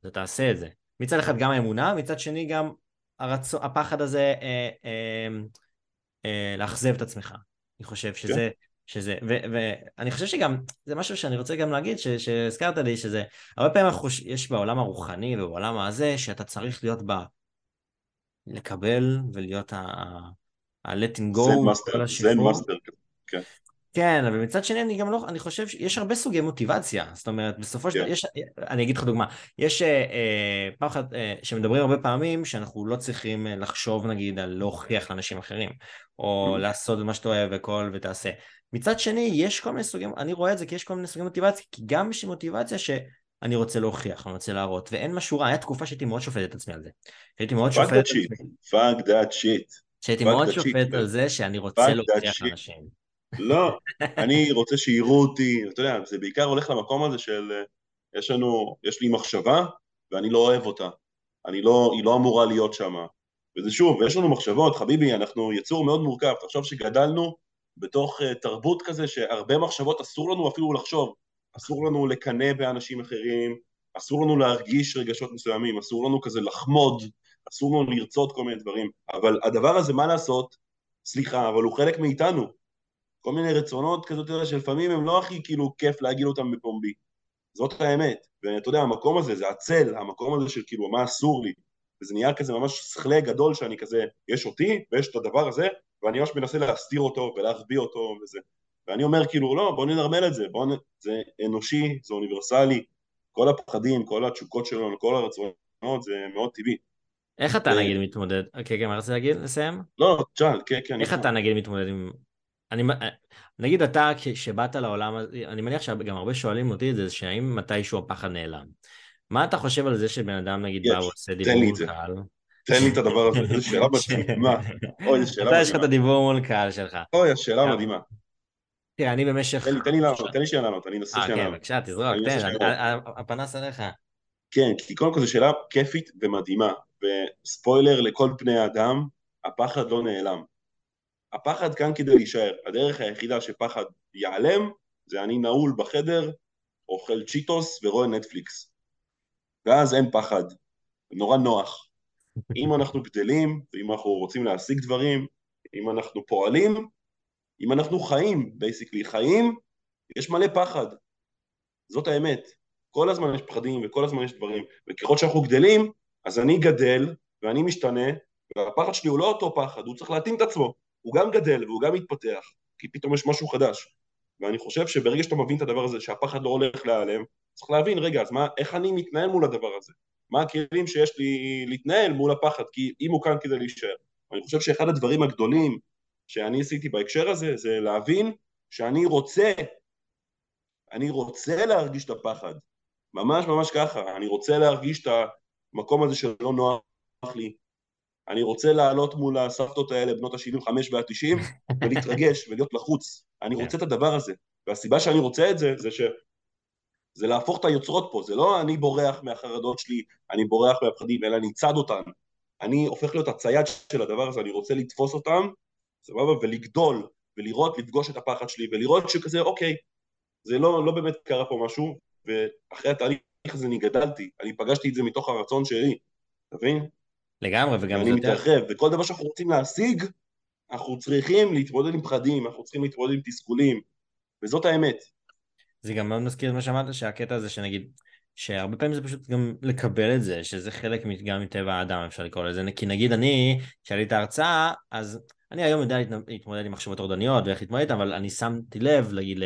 אתה תעשה את זה. מצד אחד גם האמונה, מצד שני גם הרצ... הפחד הזה אה, אה, אה, לאכזב את עצמך. אני חושב שזה, כן. שזה, ואני חושב שגם, זה משהו שאני רוצה גם להגיד, ש, שהזכרת לי, שזה, הרבה פעמים חוש, יש בעולם הרוחני ובעולם הזה, שאתה צריך להיות בה, לקבל ולהיות ה-letting go, Zen master, Zen master, כן. כן, אבל מצד שני אני גם לא, אני חושב שיש הרבה סוגי מוטיבציה, זאת אומרת בסופו של דבר, יש, אני אגיד לך דוגמה, יש אה, אה, פעם אחת אה, שמדברים הרבה פעמים שאנחנו לא צריכים אה, לחשוב נגיד על להוכיח לאנשים אחרים, או mm-hmm. לעשות מה שאתה אוהב וכל ותעשה. מצד שני, יש כל מיני סוגים, אני רואה את זה כי יש כל מיני סוגי מוטיבציה, כי גם יש מוטיבציה שאני רוצה להוכיח, אני רוצה להראות, ואין משהו רע, היה תקופה שהייתי מאוד שופט את עצמי על זה. שהייתי מאוד שופט את עצמי. fuck that shit. שהייתי מאוד שופט על זה שאני רוצה להוכיח לאנשים. לא, אני רוצה שיראו אותי, אתה יודע, זה בעיקר הולך למקום הזה של יש לנו, יש לי מחשבה ואני לא אוהב אותה, אני לא, היא לא אמורה להיות שם. וזה שוב, ויש לנו מחשבות, חביבי, אנחנו יצור מאוד מורכב, תחשוב שגדלנו בתוך uh, תרבות כזה שהרבה מחשבות אסור לנו אפילו לחשוב, אסור לנו לקנא באנשים אחרים, אסור לנו להרגיש רגשות מסוימים, אסור לנו כזה לחמוד, אסור לנו לרצות כל מיני דברים, אבל הדבר הזה, מה לעשות, סליחה, אבל הוא חלק מאיתנו. כל מיני רצונות כזאת, שלפעמים הם לא הכי כאילו כיף להגיד אותם בפומבי. זאת האמת. ואתה יודע, המקום הזה, זה הצל, המקום הזה של כאילו, מה אסור לי. וזה נהיה כזה ממש שכלה גדול שאני כזה, יש אותי ויש את הדבר הזה, ואני ממש מנסה להסתיר אותו ולהחביא אותו וזה. ואני אומר כאילו, לא, בוא ננרמל את זה, בוא נ... זה אנושי, זה אוניברסלי, כל הפחדים, כל התשוקות שלנו, כל הרצונות, זה מאוד טבעי. איך אתה נגיד מתמודד? כן, כן, מה רצית להגיד? לסיים? לא, תשאל, כן, כן. איך אתה נגיד מתמודד עם... אני, נגיד אתה, כשבאת לעולם, אני מניח שגם הרבה שואלים אותי את זה, שהאם מתישהו הפחד נעלם. מה אתה חושב על זה שבן אדם נגיד בא ועושה דיבור מול קהל? תן לי את הדבר הזה, זו שאלה מדהימה. אוי, זו שאלה מדהימה. אתה יש לך את הדיבור מול קהל שלך. אוי, השאלה מדהימה. תראה, אני במשך... תן לי, תן לי לענות, תן לי שנייה לענות, אני אנסה שנייה לענות. אה, כן, בבקשה, תזרוק, תן, הפנס עליך. כן, כי קודם כל זו שאלה כיפית ומדהימה, וספוילר לכל בני האדם, הפחד לא נעלם. הפחד כאן כדי להישאר. הדרך היחידה שפחד ייעלם, זה אני נעול בחדר, אוכל צ'יטוס ורואה נטפליקס. ואז אין פחד, נורא נוח. אם אנחנו גדלים, ואם אנחנו רוצים להשיג דברים, אם אנחנו פועלים, אם אנחנו חיים, basically חיים, יש מלא פחד. זאת האמת. כל הזמן יש פחדים וכל הזמן יש דברים, וככל שאנחנו גדלים, אז אני גדל ואני משתנה, והפחד שלי הוא לא אותו פחד, הוא צריך להתאים את עצמו. הוא גם גדל והוא גם מתפתח, כי פתאום יש משהו חדש. ואני חושב שברגע שאתה מבין את הדבר הזה, שהפחד לא הולך להיעלם, צריך להבין, רגע, אז מה, איך אני מתנהל מול הדבר הזה? מה הכלים שיש לי להתנהל מול הפחד, כי אם הוא כאן כדי להישאר. אני חושב שאחד הדברים הגדולים שאני עשיתי בהקשר הזה, זה להבין שאני רוצה, אני רוצה להרגיש את הפחד, ממש ממש ככה, אני רוצה להרגיש את המקום הזה שלא נוח לי, אני רוצה לעלות מול הסבתות האלה, בנות ה-75 וה-90, ולהתרגש ולהיות לחוץ. אני. רוצה את הדבר הזה. והסיבה שאני רוצה את זה, זה ש... זה להפוך את היוצרות פה, זה לא אני בורח מהחרדות שלי, אני בורח מהפחדים, אלא אני צד אותן. אני הופך להיות הצייד של הדבר הזה, אני רוצה לתפוס אותם, סבבה, ולגדול, ולראות, לפגוש את הפחד שלי, ולראות שכזה, אוקיי, זה לא, לא באמת קרה פה משהו, ואחרי התהליך הזה אני גדלתי, אני פגשתי את זה מתוך הרצון שלי, אתה מבין? לגמרי, וגם זה. אני מתרחב, וכל דבר שאנחנו רוצים להשיג, אנחנו צריכים להתמודד עם פחדים, אנחנו צריכים להתמודד עם תסכולים, וזאת האמת. זה גם מאוד מזכיר את מה שאמרת, שהקטע הזה שנגיד, שהרבה פעמים זה פשוט גם לקבל את זה, שזה חלק גם מטבע האדם, אפשר לקרוא לזה, כי נגיד אני, כשהיה לי את ההרצאה, אז אני היום יודע להתמודד עם מחשבות טורדניות ואיך להתמודד אבל אני שמתי לב, להגיד,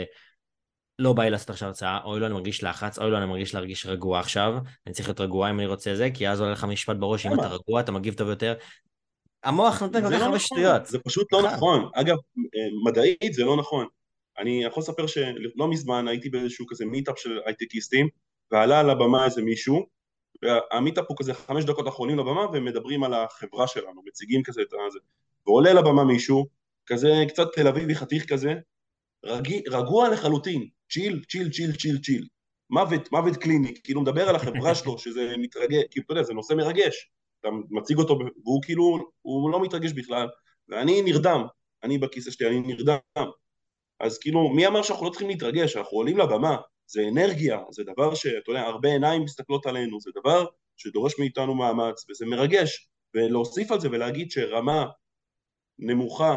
לא בא לי לעשות עכשיו הרצאה, אוי לא אני מרגיש לחץ, אוי לא אני מרגיש להרגיש רגוע עכשיו, אני צריך להיות רגוע אם אני רוצה זה, כי אז עולה לך משפט בראש, אם אתה רגוע אתה מגיב טוב יותר. המוח נותן כל כך לא הרבה נכון, שטויות. זה פשוט לא נכון. אגב, מדעית זה לא נכון. אני יכול לספר שלא מזמן הייתי באיזשהו כזה meetup של הייטקיסטים, ועלה על הבמה איזה מישהו, וה meetup הוא כזה חמש דקות אחרונים לבמה, והם מדברים על החברה שלנו, מציגים כזה את זה. ועולה לבמה מישהו, כזה קצת תל אביבי חתיך כזה, רגוע לחלוטין, צ'יל, צ'יל, צ'יל, צ'יל, צ'יל. מוות, מוות קליני, כאילו מדבר על החברה שלו, שזה מתרגש, כאילו, אתה יודע, זה נושא מרגש. אתה מציג אותו, והוא כאילו, הוא לא מתרגש בכלל, ואני נרדם, אני בכיסא שלי, אני נרדם. אז כאילו, מי אמר שאנחנו לא צריכים להתרגש? אנחנו עולים לבמה, זה אנרגיה, זה דבר שאתה יודע, הרבה עיניים מסתכלות עלינו, זה דבר שדורש מאיתנו מאמץ, וזה מרגש. ולהוסיף על זה ולהגיד שרמה נמוכה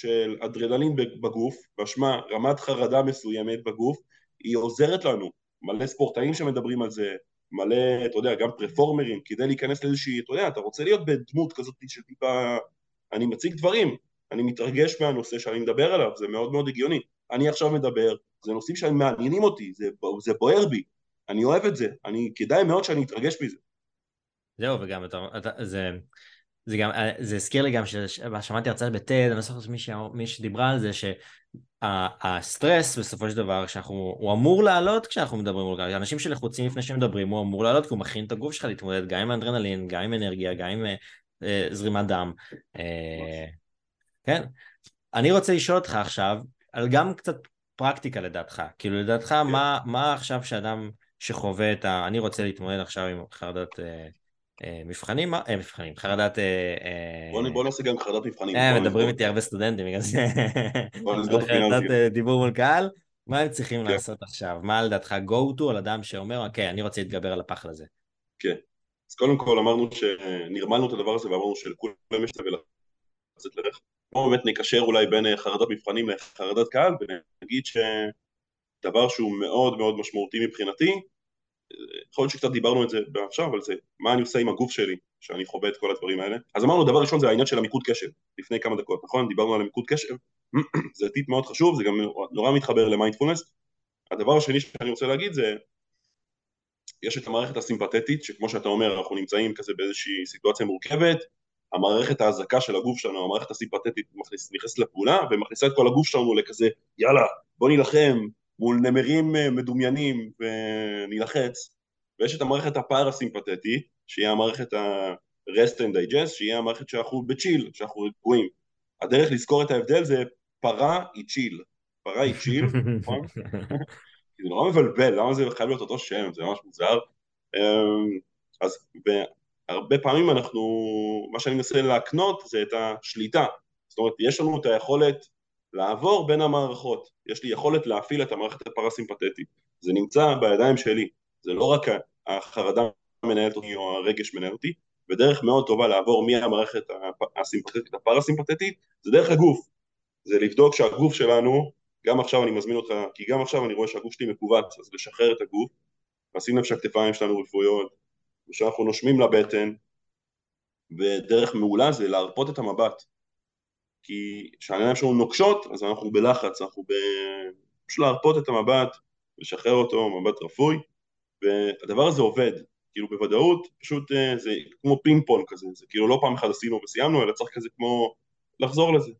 של אדרנלין בגוף, משמע רמת חרדה מסוימת בגוף, היא עוזרת לנו. מלא ספורטאים שמדברים על זה, מלא, אתה יודע, גם פרפורמרים, כדי להיכנס לאיזושהי, אתה יודע, אתה רוצה להיות בדמות כזאת של טיפה... אני מציג דברים, אני מתרגש מהנושא שאני מדבר עליו, זה מאוד מאוד הגיוני. אני עכשיו מדבר, זה נושאים שמעניינים אותי, זה, זה בוער בי, אני אוהב את זה, אני, כדאי מאוד שאני אתרגש מזה. זהו, וגם אתה, אתה, זה, זה גם, אה, זה הזכיר לי גם ששמעתי הרצאה בטד, אני לא זוכר מי, מי שדיברה על זה, שהסטרס בסופו של דבר, שאנחנו, הוא אמור לעלות כשאנחנו מדברים, אנשים שלחוצים לפני שהם מדברים, הוא אמור לעלות כי הוא מכין את הגוף שלך להתמודד גם עם אנדרנלין, גם עם אנרגיה, גם עם אה, זרימת דם. אה, כן. אני רוצה לשאול אותך עכשיו, על גם קצת פרקטיקה לדעתך, כאילו לדעתך כן. מה, מה עכשיו שאדם שחווה את ה... אני רוצה להתמודד עכשיו עם חרדת... אה, אה, מבחנים, אה, מבחנים, חרדת... בוא נעשה גם חרדת מבחנים. מדברים איתי הרבה סטודנטים בגלל זה. בוא נסגור את. חרדת דיבור מול קהל, מה הם צריכים כן. לעשות עכשיו? מה לדעתך go to על אדם שאומר, אוקיי, אני רוצה להתגבר על הפחד הזה. כן. אז קודם כל אמרנו שנרמלנו את הדבר הזה ואמרנו שלכולם יש את לצאת לדרך. בואו באמת נקשר אולי בין אה, חרדת מבחנים לחרדת קהל ונגיד שדבר שהוא מאוד מאוד משמעותי מבחינתי, אה, יכול להיות שקצת דיברנו את זה עכשיו, אבל זה מה אני עושה עם הגוף שלי שאני חווה את כל הדברים האלה. אז אמרנו דבר ראשון זה העניין של המיקוד קשב, לפני כמה דקות, נכון? דיברנו על המיקוד קשב, זה טיפ מאוד חשוב, זה גם נורא מתחבר למיינדפולנס. הדבר השני שאני רוצה להגיד זה יש את המערכת הסימפתטית, שכמו שאתה אומר, אנחנו נמצאים כזה באיזושהי סיטואציה מורכבת, המערכת ההזקה של הגוף שלנו, המערכת הסימפתטית נכנסת לפעולה ומכניסה את כל הגוף שלנו לכזה, יאללה, בוא נילחם מול נמרים אה, מדומיינים ונילחץ, ויש את המערכת הפארה-סימפתטית, שהיא המערכת ה-rest and digest, שהיא המערכת שאנחנו בצ'יל, שאנחנו רגועים. הדרך לזכור את ההבדל זה פרה היא צ'יל. פרה היא צ'יל, נכון? זה נורא מבלבל, למה זה חייב להיות אותו שם, זה ממש מוזר. אמ, אז הרבה פעמים אנחנו, מה שאני מנסה להקנות זה את השליטה. זאת אומרת, יש לנו את היכולת לעבור בין המערכות. יש לי יכולת להפעיל את המערכת הפרסימפטית. זה נמצא בידיים שלי. זה לא רק החרדה מנהלת אותי או הרגש מנהל אותי, ודרך מאוד טובה לעבור מהמערכת הסימפטטית לפרסימפטית, זה דרך הגוף. זה לבדוק שהגוף שלנו גם עכשיו אני מזמין אותך, כי גם עכשיו אני רואה שהגוף שלי מכווץ, אז לשחרר את הגוף, לשים לב שהכתפיים שלנו רפואיות, ושאנחנו נושמים לבטן, ודרך מעולה זה להרפות את המבט. כי כשהעיניים שלנו נוקשות, אז אנחנו בלחץ, אנחנו ב... פשוט להרפות את המבט, לשחרר אותו, מבט רפוי, והדבר הזה עובד, כאילו בוודאות, פשוט אה, זה כמו פינג פונג כזה, זה כאילו לא פעם אחת עשינו וסיימנו, אלא צריך כזה כמו לחזור לזה.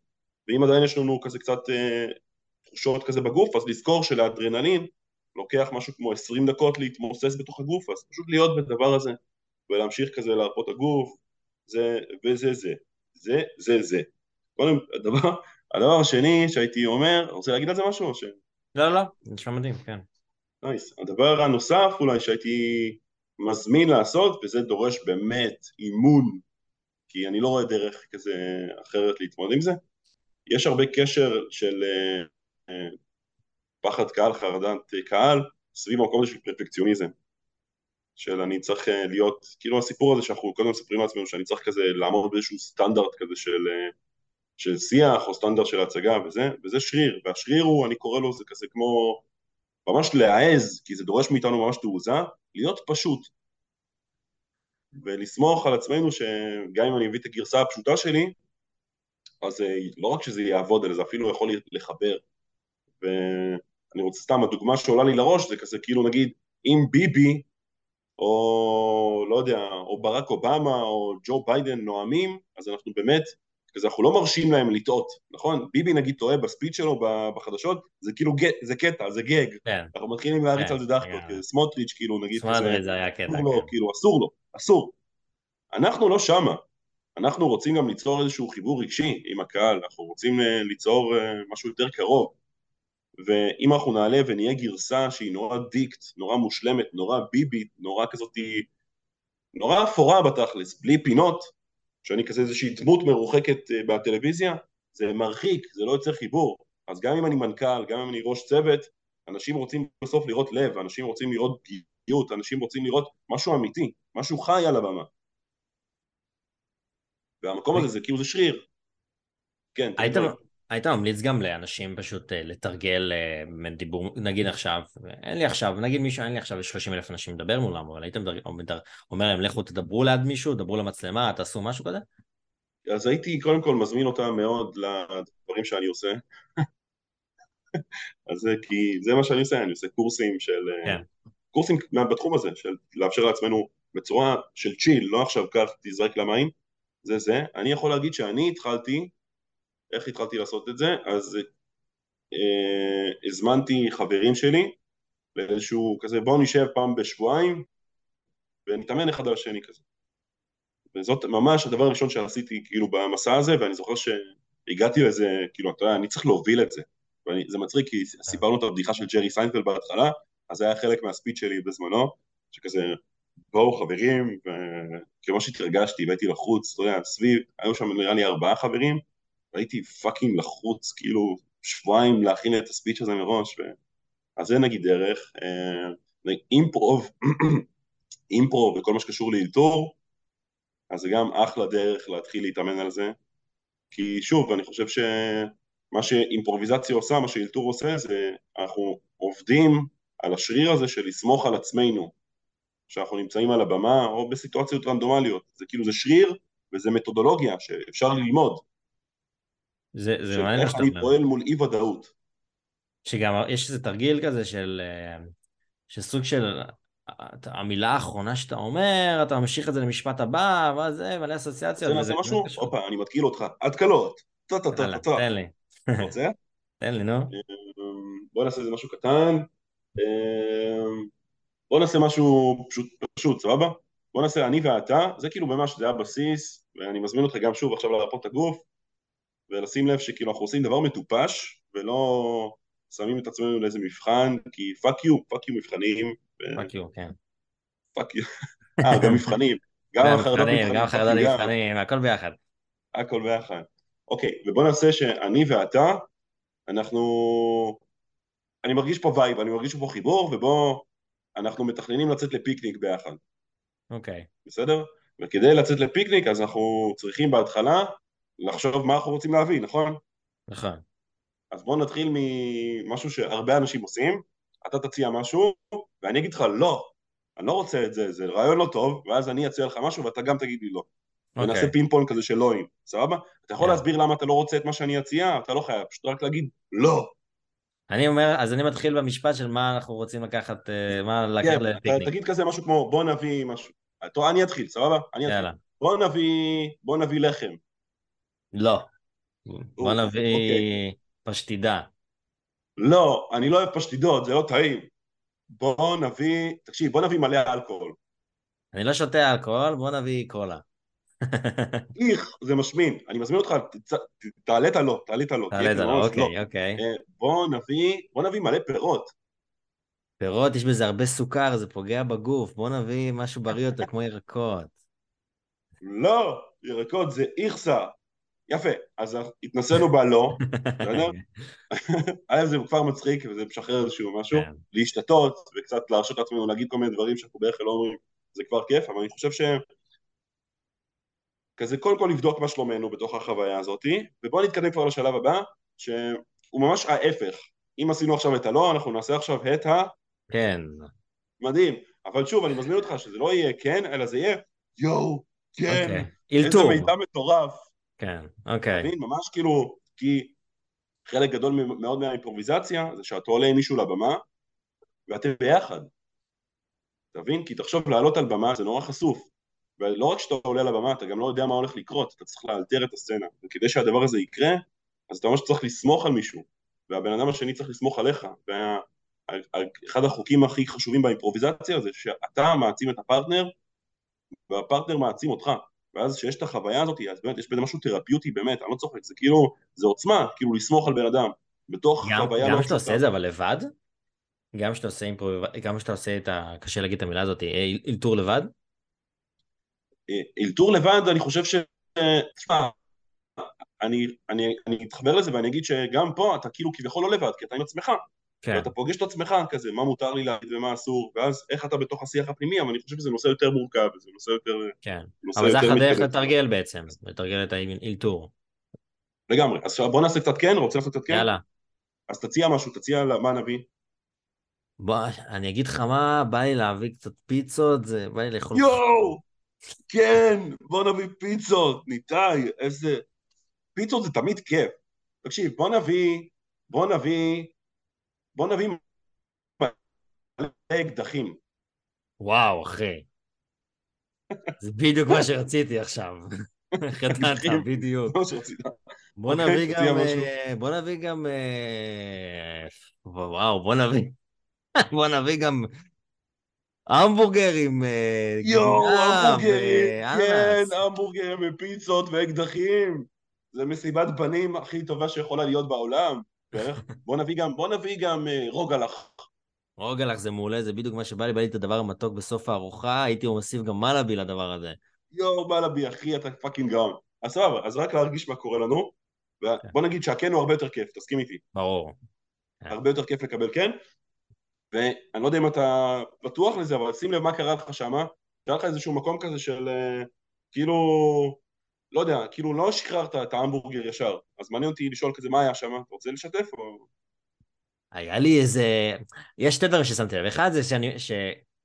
ואם עדיין יש לנו כזה קצת אה, תחושות כזה בגוף, אז לזכור שלאדרנלין לוקח משהו כמו 20 דקות להתמוסס בתוך הגוף, אז פשוט להיות בדבר הזה, ולהמשיך כזה להרפות הגוף, זה וזה זה, זה זה זה. קודם, הדבר, הדבר השני שהייתי אומר, רוצה להגיד על זה משהו או ש... לא, לא, נשמע מדהים, כן. נייס. הדבר הנוסף אולי שהייתי מזמין לעשות, וזה דורש באמת אימון, כי אני לא רואה דרך כזה אחרת להתמודד עם זה, יש הרבה קשר של אה, פחד קהל, חרדת קהל, סביב המקום הזה של פרפקציוניזם. של אני צריך אה, להיות, כאילו הסיפור הזה שאנחנו קודם מספרים לעצמנו שאני צריך כזה לעמוד באיזשהו סטנדרט כזה של, אה, של שיח או סטנדרט של הצגה וזה, וזה שריר, והשריר הוא, אני קורא לו, זה כזה כמו ממש להעז, כי זה דורש מאיתנו ממש תעוזה, להיות פשוט. ולסמוך על עצמנו שגם אם אני מביא את הגרסה הפשוטה שלי, אז אה, לא רק שזה יעבוד, אלא זה אפילו יכול לחבר. ואני רוצה סתם, הדוגמה שעולה לי לראש זה כזה כאילו נגיד אם ביבי או לא יודע, או ברק אובמה או ג'ו ביידן נואמים, אז אנחנו באמת, כזה אנחנו לא מרשים להם לטעות, נכון? ביבי נגיד טועה בספיץ' שלו בחדשות, זה כאילו, זה קטע, זה גג. כן. אנחנו מתחילים להריץ כן, על זה דחקות, כן. סמוטריץ' כאילו נגיד, סמוטריץ' זה היה קטע, אסור לו, כן. כאילו אסור לו, אסור. אנחנו לא שמה, אנחנו רוצים גם ליצור איזשהו חיבור רגשי עם הקהל, אנחנו רוצים אה, ליצור אה, משהו יותר קרוב. ואם אנחנו נעלה ונהיה גרסה שהיא נורא דיקט, נורא מושלמת, נורא ביבית, נורא כזאתי, נורא אפורה בתכלס, בלי פינות, שאני כזה איזושהי דמות מרוחקת אה, בטלוויזיה, זה מרחיק, זה לא יוצר חיבור. אז גם אם אני מנכ"ל, גם אם אני ראש צוות, אנשים רוצים בסוף לראות לב, אנשים רוצים לראות פגיעות, אנשים רוצים לראות משהו אמיתי, משהו חי על הבמה. והמקום הזה זה כאילו זה שריר. כן, היית, היית ממליץ גם לאנשים פשוט אה, לתרגל אה, דיבור, נגיד עכשיו, אין לי עכשיו, נגיד מישהו, אין לי עכשיו 30 אלף אנשים לדבר מולם, אבל היית אומר להם לכו תדברו ליד מישהו, דברו למצלמה, תעשו משהו כזה? אז הייתי קודם כל מזמין אותם מאוד לדברים שאני עושה. אז זה כי זה מה שאני עושה, אני עושה קורסים של... אה, כן. קורסים בתחום הזה, של לאפשר לעצמנו בצורה של צ'יל, לא עכשיו קח תזרק למים, זה זה. אני יכול להגיד שאני התחלתי איך התחלתי לעשות את זה? אז אה, הזמנתי חברים שלי לאיזשהו כזה בואו נשב פעם בשבועיים ונתאמן אחד על השני כזה. וזאת ממש הדבר הראשון שעשיתי כאילו במסע הזה ואני זוכר שהגעתי לזה, כאילו אתה יודע, אני צריך להוביל את זה. וזה מצחיק כי סיפרנו את הבדיחה של ג'רי סיינפלד בהתחלה, אז זה היה חלק מה speech שלי בזמנו, שכזה בואו חברים, וכמו שהתרגשתי והייתי לחוץ, אתה יודע, סביב, היו שם נראה לי ארבעה חברים, והייתי fucking לחוץ, כאילו שבועיים להכין את ה speech הזה מראש, ו... אז זה נגיד דרך. אה, improv, improv וכל מה שקשור לאלתור, אז זה גם אחלה דרך להתחיל להתאמן על זה, כי שוב, אני חושב שמה שאימפרוביזציה עושה, מה שאלתור עושה, זה אנחנו עובדים על השריר הזה של לסמוך על עצמנו, שאנחנו נמצאים על הבמה או בסיטואציות רנדומליות, זה כאילו זה שריר וזה מתודולוגיה שאפשר ללמוד. זה, זה מעניין איך אני פועל מול אי ודאות. שגם יש איזה תרגיל כזה של, אה, של סוג של המילה האחרונה שאתה אומר, אתה ממשיך את זה למשפט הבא, ואז זה מלא אסוציאציות. לעשות משהו? הופה, אני מתקיל אותך. התקלות. טה טה טה טה. תן לי. רוצה? תן לי, נו. אמ, בוא נעשה איזה משהו קטן. אמ, בוא נעשה משהו פשוט, פשוט, סבבה? בוא נעשה אני ואתה, זה כאילו ממש, זה הבסיס, ואני מזמין אותך גם שוב עכשיו להרפות את הגוף, ולשים לב שכאילו אנחנו עושים דבר מטופש, ולא שמים את עצמנו לאיזה מבחן, כי fuck you, fuck you מבחנים. Fuck you, כן. Fuck you. אה, גם מבחנים. גם החרדות מבחנים. גם החרדות מבחנים, הכל ביחד. הכל ביחד. אוקיי, ובוא נעשה שאני ואתה, אנחנו... אני מרגיש פה vibe, אני מרגיש פה חיבור, ובוא... אנחנו מתכננים לצאת לפיקניק ביחד. אוקיי. Okay. בסדר? וכדי לצאת לפיקניק אז אנחנו צריכים בהתחלה לחשוב מה אנחנו רוצים להביא, נכון? נכון. אז בואו נתחיל ממשהו שהרבה אנשים עושים, אתה תציע משהו, ואני אגיד לך לא, אני לא רוצה את זה, זה רעיון לא טוב, ואז אני אציע לך משהו ואתה גם תגיד לי לא. Okay. אוקיי. ונעשה פינג פונג כזה של לואים, סבבה? אתה יכול yeah. כן. להסביר למה אתה לא רוצה את מה שאני אציע? אתה לא חייב, פשוט רק להגיד לא. אני אומר, אז אני מתחיל במשפט של מה אנחנו רוצים לקחת, אה, מה לקחת yeah, לפיקניק. תגיד כזה משהו כמו בוא נביא משהו. טוב, אני אתחיל, סבבה? אני אתחיל. יאללה. בוא נביא, בוא נביא לחם. לא. בוא נביא אוקיי. פשטידה. לא, אני לא אוהב פשטידות, זה לא טעים. בוא נביא, תקשיב, בוא נביא מלא אלכוהול. אני לא שותה אלכוהול, בוא נביא קולה. איך, זה משמין. אני מזמין אותך, תעלה את הלא, תעלה את הלא. תעלה את הלא, אוקיי, אוקיי. אה, בוא נביא, בוא נביא מלא פירות. פירות, יש בזה הרבה סוכר, זה פוגע בגוף. בוא נביא משהו בריא יותר, כמו ירקות. לא, ירקות זה איכסה. יפה, אז התנסינו בלא, בסדר? היה זה כבר מצחיק וזה משחרר איזשהו משהו, כן. להשתתות וקצת להרשות לעצמנו להגיד כל מיני דברים שאנחנו בערך לא אומרים, זה כבר כיף, אבל אני חושב ש... כזה קודם כל לבדוק מה שלומנו בתוך החוויה הזאתי, ובואו נתקדם כבר לשלב הבא, שהוא ממש ההפך. אם עשינו עכשיו את הלא, אנחנו נעשה עכשיו את ה... כן. מדהים. אבל שוב, אני מזמין אותך שזה לא יהיה כן, אלא זה יהיה יואו, כן. אוקיי. אילתור. איזה מידע מטורף. כן, אוקיי. מבין? ממש כאילו, כי חלק גדול מאוד מהאימפרוביזציה זה שאתה עולה עם מישהו לבמה ואתם ביחד. אתה מבין? כי תחשוב, לעלות על במה זה נורא חשוף. ולא רק שאתה עולה לבמה, אתה גם לא יודע מה הולך לקרות, אתה צריך לאלתר את הסצנה. וכדי שהדבר הזה יקרה, אז אתה ממש צריך לסמוך על מישהו, והבן אדם השני צריך לסמוך עליך. ואחד החוקים הכי חשובים באימפרוביזציה זה שאתה מעצים את הפרטנר, והפרטנר מעצים אותך. ואז כשיש את החוויה הזאת, אז באמת יש בזה משהו תרפיוטי באמת, אני לא צוחק, זה כאילו, זה עוצמה, כאילו לסמוך על בן אדם. בתוך גם, חוויה... גם כשאתה עושה את זה אבל לבד? גם כשאתה עושה אימפרוביזציה, גם כשאתה עושה את ה... קשה להגיד את המילה הזאת, אלתור לבד? אלתור לבד, אני חושב ש... תשמע, אני, אני, אני אתחבר לזה ואני אגיד שגם פה אתה כאילו כביכול לא לבד, כי אתה עם עצמך. כן. ואתה פוגש את עצמך כזה, מה מותר לי להגיד ומה אסור, ואז איך אתה בתוך השיח הפנימי, אבל אני חושב שזה נושא יותר מורכב, זה נושא יותר... כן, נושא אבל זה אחלה דרך לתרגל בעצם, לתרגל את האלתור. לגמרי, אז בוא נעשה קצת כן, רוצה לעשות קצת כן? יאללה. אז תציע משהו, תציע מה נביא. בוא, אני אגיד לך מה, בא לי להביא קצת פיצות, זה בא לי לאכול... יואו! כן, בוא נביא פיצות, ניתאי, איזה... פיצות זה תמיד כיף. תקשיב, בוא נביא, בוא נביא, בוא נביא מלא אקדחים. וואו, אחי. זה בדיוק מה שרציתי עכשיו. חטאת, בדיוק. בוא אוקיי, נביא גם, אה, בוא נביא גם, אה, וואו, בוא נביא, בוא נביא גם המבורגרים, אה, יואו, המבורגרים, כן, המבורגרים ופיצות ואקדחים. זה מסיבת בנים הכי טובה שיכולה להיות בעולם. בוא נביא גם, בוא נביא גם רוגלח. רוגלח זה מעולה, זה בדיוק מה שבא לי, בא לי את הדבר המתוק בסוף הארוחה, הייתי מוסיף גם מלאבי לדבר הזה. יואו, מלאבי, אחי, אתה fucking גאון. אז סבבה, אז רק להרגיש מה קורה לנו, כן. ובוא נגיד שהכן הוא הרבה יותר כיף, תסכים איתי. ברור. כן. הרבה יותר כיף לקבל כן, ואני לא יודע אם אתה בטוח לזה, אבל שים לב מה קרה לך שמה, קרה לך איזשהו מקום כזה של אה, כאילו, לא יודע, כאילו לא שחררת את ההמבורגר ישר, אז מעניין אותי לשאול כזה מה היה שם, אתה רוצה לשתף או... היה לי איזה... יש שתי דברים ששמתי לב. אחד זה שאני... ש...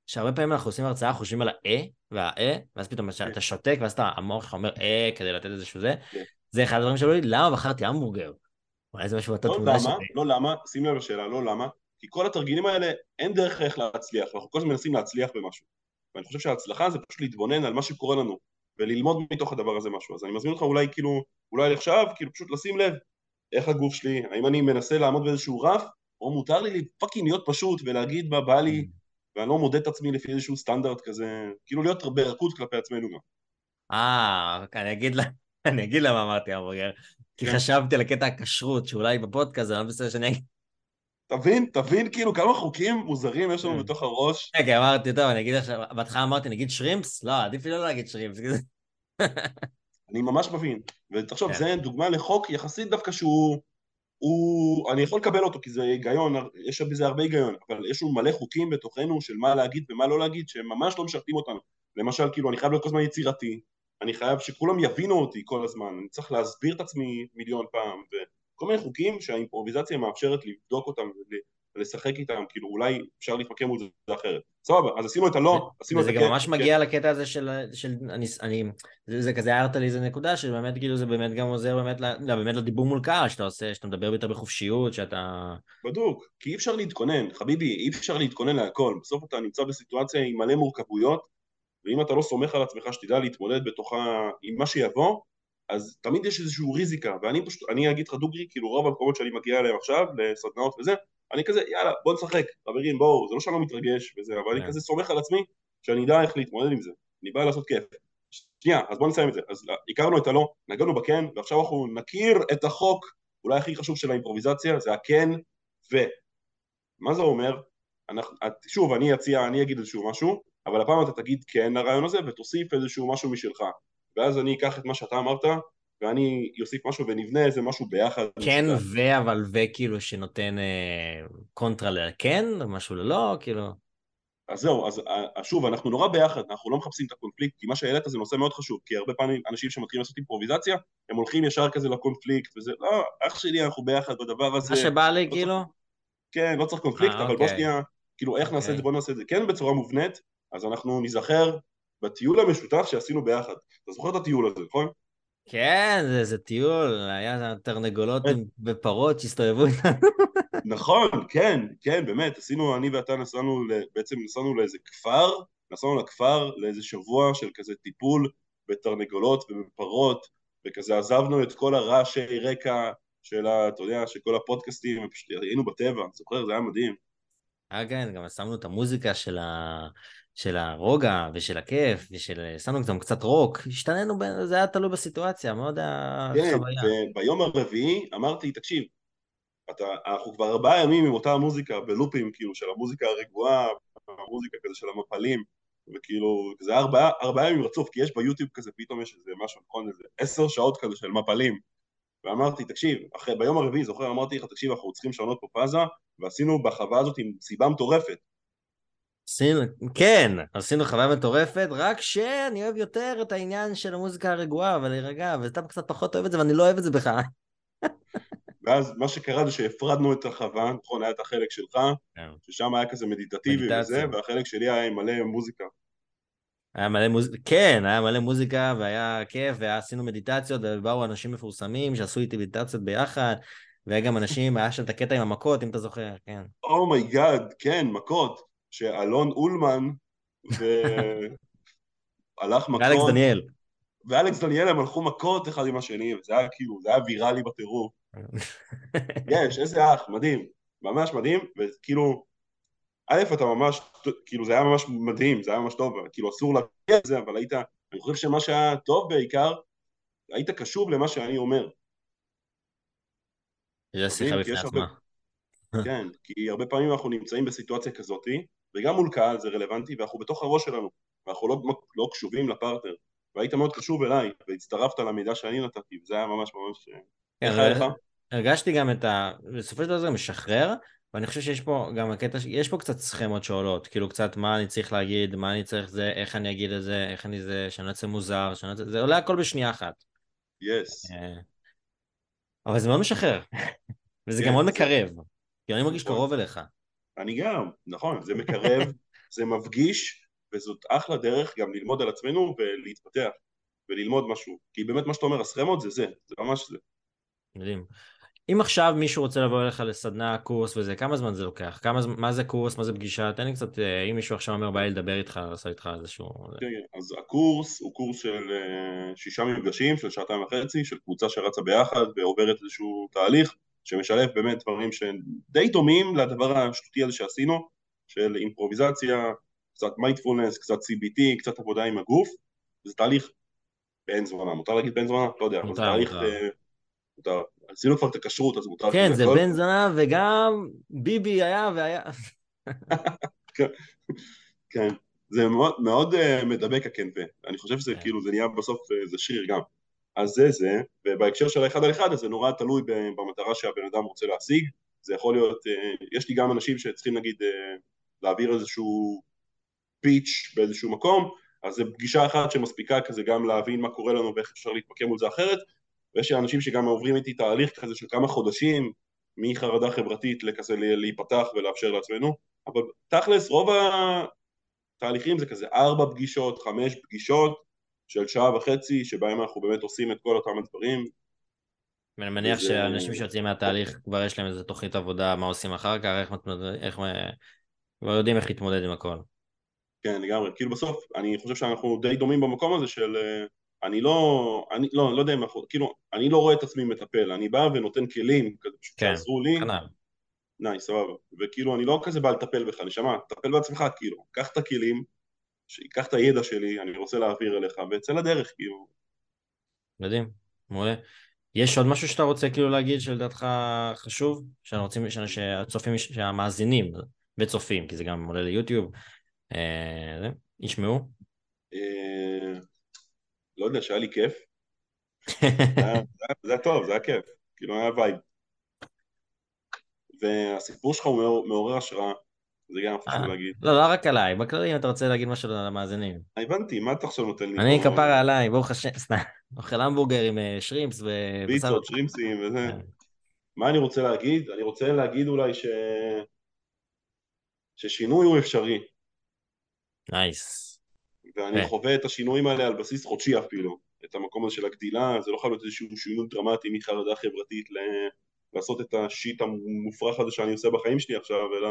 שהרבה פעמים אנחנו עושים הרצאה, חושבים על ה-אה וה-אה, ואז פתאום אתה שותק, ואז אתה, המוח שלך אומר אה כדי לתת איזשהו זה. כן. זה אחד הדברים שאומרים לי, למה בחרתי המבורגר? אולי זה משהו בתת לא תמונה שלי. לא למה, שים לב לשאלה, לא למה, כי כל התרגילים האלה, אין דרך איך להצליח, אנחנו כל הזמן מנסים להצליח במשהו. ואני חושב שההצלחה זה פשוט להתבונן על מה שקורה לנו, וללמוד מתוך הדבר הזה משהו. אז אני מזמין אותך אולי כאילו, אולי עכשיו, כאילו פשוט לשים לב איך הגוף שלי, האם אני מנסה לעמוד באיזשהו רף, או מותר לי fucking להיות פשוט ולהגיד מה בא לי, ואני לא מודד את עצמי לפי איזשהו סטנדרט כזה, כאילו להיות ברכות כלפי עצמנו גם. אה, אני אגיד לה... אני אגיד למה אמרתי המבורגר. כי כן. חשבתי על הקטע הכשרות, שאולי בפודקאסט זה לא בסדר שאני אגיד... תבין, תבין כאילו כמה חוקים מוזרים יש לנו כן. בתוך הראש. רגע, אמרתי, טוב, אני אגיד עכשיו, בהתחלה אמרתי, נגיד שרימפס? לא, עדיף לי לא להגיד שרימפס. אני ממש מבין. ותחשוב, כן. זה דוגמה לחוק יחסית דווקא שהוא... הוא... אני יכול לקבל אותו כי זה היגיון, יש בזה הרבה היגיון, אבל יש לנו מלא חוקים בתוכנו של מה להגיד ומה לא להגיד, שהם ממש לא משרתים אותנו. למשל, כאילו, אני חייב להיות כל הזמן יצירתי, אני חייב שכולם יבינו אותי כל הזמן, אני צריך להסביר את עצמי מיליון פעם, וכל מיני חוקים שהאימפרוביזציה מאפשרת לבדוק אותם ול- ולשחק איתם, כאילו אולי אפשר להתמקם מול זה אחרת. סבבה, אז עשינו את הלא, עשינו את וזה הכן. גם ממש כן. מגיע לקטע הזה של, של אני, אני, זה, זה כזה הערת לי איזה נקודה, שבאמת כאילו זה באמת גם עוזר באמת, לא, באמת לדיבור מול קהל, שאתה עושה, שאתה מדבר יותר בחופשיות, שאתה... בדוק, כי אי אפשר להתכונן, חביבי, אי אפשר להתכונן להכל, בסוף אתה נמצא בסיטואציה עם מלא מורכבויות, ואם אתה לא סומך על עצמך שתדע להתמודד בתוכה עם מה שיבוא, אז תמיד יש איזשהו ריזיקה, ואני פשוט, אני אגיד לך דוגרי, כאילו רוב המקומות שאני מגיע אליהם עכשיו, לסדנאות וזה, אני כזה, יאללה, בוא נשחק, חברים, בואו, זה לא שאני לא מתרגש וזה, אבל אני כן. כזה סומך על עצמי, שאני אדע איך להתמודד עם זה, אני בא לעשות כיף. שנייה, אז בוא נסיים את זה, אז הכרנו את הלא, נגענו בכן, ועכשיו אנחנו נכיר את החוק, אולי הכי חשוב של האימפרוביזציה, זה הכן ו... מה זה אומר? אנחנו, שוב, אני אציע, אני אגיד איזשהו משהו, אבל הפעם אתה תגיד כן לרעיון הזה ותוסיף איזשהו משהו משלך. ואז אני אקח את מה שאתה אמרת, ואני אוסיף משהו ונבנה איזה משהו ביחד. כן. ו, אבל ו כאילו שנותן אה, קונטרה לכן, משהו ללא, כאילו... אז זהו, אז אה, שוב, אנחנו נורא ביחד, אנחנו לא מחפשים את הקונפליקט, כי מה שהעלית זה נושא מאוד חשוב, כי הרבה פעמים אנשים שמתחילים לעשות אימפרוביזציה, הם הולכים ישר כזה לקונפליקט, וזה, לא, אח שלי, אנחנו ביחד בדבר הזה. מה שבא לי, לא כאילו... כן, לא צריך קונפליקט, אה, אבל בוא אוקיי. שנייה, כאילו איך נעשה את זה, אוקיי. בוא נעשה את זה, כן בצורה מובנית, אז אנחנו ניזכר בטיול המשותף שעשינו ביחד. אתה זוכר את הטיול הזה, נכון? כן, זה, זה טיול, היה תרנגולות עם- ופרות שהסתובבו איתנו. נכון, כן, כן, באמת, עשינו, אני ואתה נסענו, בעצם נסענו לאיזה כפר, נסענו לכפר לאיזה שבוע של כזה טיפול בתרנגולות ובפרות, וכזה עזבנו את כל הרעשי רקע של ה... אתה יודע, של כל הפודקאסטים, ופשוט היינו בטבע, זוכר? זה היה מדהים. כן, גם שמנו את המוזיקה של, ה... של הרוגע ושל הכיף, ושל... שמנו גם קצת רוק, השתננו, בין... זה היה תלוי בסיטואציה, מאוד היה כן, חוויה. וביום הרביעי אמרתי, תקשיב, אתה, אנחנו כבר ארבעה ימים עם אותה מוזיקה, בלופים כאילו של המוזיקה הרגועה, המוזיקה כזה של המפלים, וכאילו, זה ארבעה, ארבעה ימים רצוף, כי יש ביוטיוב כזה, פתאום יש איזה משהו, נכון, איזה עשר שעות כזה של מפלים. ואמרתי, תקשיב, אחרי, ביום הרביעי, זוכר, אמרתי לך, תקשיב, אנחנו צריכים לשנות פה פאזה, ועשינו בחווה הזאת עם סיבה מטורפת. עשינו, כן, עשינו חוויה מטורפת, רק שאני אוהב יותר את העניין של המוזיקה הרגועה, ולהירגע, ואתה קצת פחות אוהב את זה, ואני לא אוהב את זה בכלל. ואז מה שקרה זה שהפרדנו את החווה, נכון, היה את החלק שלך, כן. ששם היה כזה מדיטטיבי. וזה, והחלק שלי היה עם מלא מוזיקה. היה מלא מוזיקה, כן, היה מלא מוזיקה, והיה כיף, ועשינו מדיטציות, ובאו אנשים מפורסמים שעשו איתי מדיטציות ביחד, והיה גם אנשים, היה שם את הקטע עם המכות, אם אתה זוכר, כן. Oh my God, כן, מכות, שאלון אולמן והלך מכות, ואלכס דניאל. ואלכס דניאל הם הלכו מכות אחד עם השני, וזה היה כאילו, זה היה ויראלי בטירוף. יש, איזה אח, מדהים, ממש מדהים, וכאילו, א', אתה ממש, כאילו זה היה ממש מדהים, זה היה ממש טוב, כאילו אסור להגיע לזה, אבל היית, אני חושב שמה שהיה טוב בעיקר, היית קשוב למה שאני אומר. זה שיחה בפני עצמה. כן, כי הרבה פעמים אנחנו נמצאים בסיטואציה כזאתי, וגם מול קהל זה רלוונטי, ואנחנו בתוך הראש שלנו, ואנחנו לא, לא קשובים לפרטנר. והיית מאוד קשוב אליי, והצטרפת למידע שאני נתתי, וזה היה ממש ממש... כן? הרגשתי גם את ה... בסופו של דבר זה משחרר, ואני חושב שיש פה גם הקטע, יש פה קצת סכמות שעולות, כאילו קצת מה אני צריך להגיד, מה אני צריך זה, איך אני אגיד את זה, איך אני זה, שאני לא אצא מוזר, שאני לא אצא... זה עולה הכל בשנייה אחת. יס. Yes. אבל זה מאוד משחרר, וזה כן, גם מאוד זה... מקרב, כי אני מרגיש נכון. קרוב אליך. אני גם, נכון, זה מקרב, זה מפגיש, וזאת אחלה דרך גם ללמוד על עצמנו ולהתפתח, וללמוד משהו, כי באמת מה שאתה אומר, הסכמות זה זה, זה ממש זה. מדהים. אם עכשיו מישהו רוצה לבוא אליך לסדנה, קורס וזה, כמה זמן זה לוקח? כמה, מה זה קורס, מה זה פגישה? תן לי קצת, אה, אם מישהו עכשיו אומר בא לי לדבר איתך, לעשות איתך איזשהו... כן, כן, אז הקורס הוא קורס של אה, שישה מפגשים, של שעתיים וחצי, של קבוצה שרצה ביחד ועוברת איזשהו תהליך שמשלב באמת דברים שדי דומים לדבר השטותי הזה שעשינו, של אימפרוביזציה, קצת מיינדפולנס, קצת CBT, קצת עבודה עם הגוף, זה תהליך בן זמנה, מותר להגיד בן זמנה? לא יודע, אבל זה תהליך... אה, מותר. עשינו כבר את הכשרות, אז מותר... כן, זה בן זנב, וגם ביבי היה והיה... כן, כן, זה מאוד, מאוד uh, מדבק הקנפה. אני חושב שזה כן. כאילו, זה נהיה בסוף, uh, זה שריר גם. אז זה זה, ובהקשר של האחד על אחד, אז זה נורא תלוי במטרה שהבן אדם רוצה להשיג. זה יכול להיות, uh, יש לי גם אנשים שצריכים נגיד להעביר איזשהו פיץ' באיזשהו מקום, אז זה פגישה אחת שמספיקה כזה גם להבין מה קורה לנו ואיך אפשר להתמקם מול זה אחרת, ויש אנשים שגם עוברים איתי תהליך כזה של כמה חודשים מחרדה חברתית לכזה להיפתח ולאפשר לעצמנו, אבל תכלס רוב התהליכים זה כזה ארבע פגישות, חמש פגישות של שעה וחצי שבהם אנחנו באמת עושים את כל אותם הדברים. אני מניח וזה... שאנשים שיוצאים מהתהליך כבר יש להם איזה תוכנית עבודה מה עושים אחר כך, איך, איך, כבר יודעים איך להתמודד עם הכל. כן לגמרי, כאילו בסוף אני חושב שאנחנו די דומים במקום הזה של אני לא, אני לא, לא יודע אם אנחנו, כאילו, אני לא רואה את עצמי מטפל, אני בא ונותן כלים, כזה פשוט כן, שעזרו לי, ניי, סבבה, וכאילו אני לא כזה בא לטפל בך, נשמה, תטפל בעצמך, כאילו, קח את הכלים, קח את הידע שלי, אני רוצה להעביר אליך, ויצא לדרך, כאילו. מדהים, מעולה. יש עוד משהו שאתה רוצה כאילו להגיד שלדעתך חשוב? שרוצים, שהצופים, שהמאזינים וצופים, כי זה גם עולה ליוטיוב, אה, ישמעו? אה, לא יודע, שהיה לי כיף. זה היה טוב, זה היה כיף, כאילו היה וייב. והסיפור שלך הוא מעורר השראה, זה גם חשוב אה, להגיד. לא, לא רק עליי, בכללי אם אתה רוצה להגיד משהו למאזינים. הבנתי, מה אתה עכשיו נותן לי? אני כפרה עליי, ברוך השם, סתם, אוכל המבורגר עם אה, שרימפס ו... פיצות, שרימפסים וזה. כן. מה אני רוצה להגיד? אני רוצה להגיד אולי ש... ששינוי הוא אפשרי. נייס. ואני כן. חווה את השינויים האלה על בסיס חודשי אפילו, את המקום הזה של הגדילה, זה לא חייב להיות איזשהו שינוי דרמטי מחרדה חברתית ל... לעשות את השיט המופרך הזה שאני עושה בחיים שלי עכשיו, אלא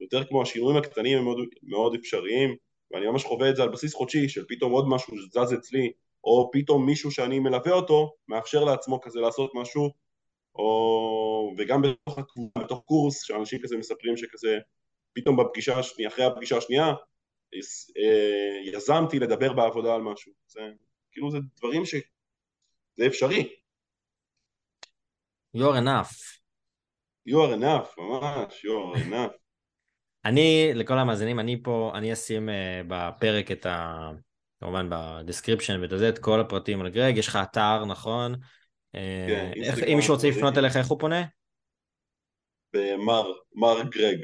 יותר כמו השינויים הקטנים הם מאוד, מאוד אפשריים, ואני ממש חווה את זה על בסיס חודשי, של פתאום עוד משהו שזז אצלי, או פתאום מישהו שאני מלווה אותו, מאפשר לעצמו כזה לעשות משהו, או... וגם בתוך בתוך קורס, שאנשים כזה מספרים שכזה, פתאום בפגישה השנייה, אחרי הפגישה השנייה, יזמתי לדבר בעבודה על משהו. זה, כאילו זה דברים ש... זה אפשרי. You are enough. You are enough, ממש, you are enough. אני, לכל המאזינים, אני פה, אני אשים uh, בפרק את ה... כמובן ב description ואת זה, את כל הפרטים על גרג, יש לך אתר, נכון? אה, כן, איך, אם מישהו רוצה לפנות אליך, איך הוא פונה? במר, מר גרג.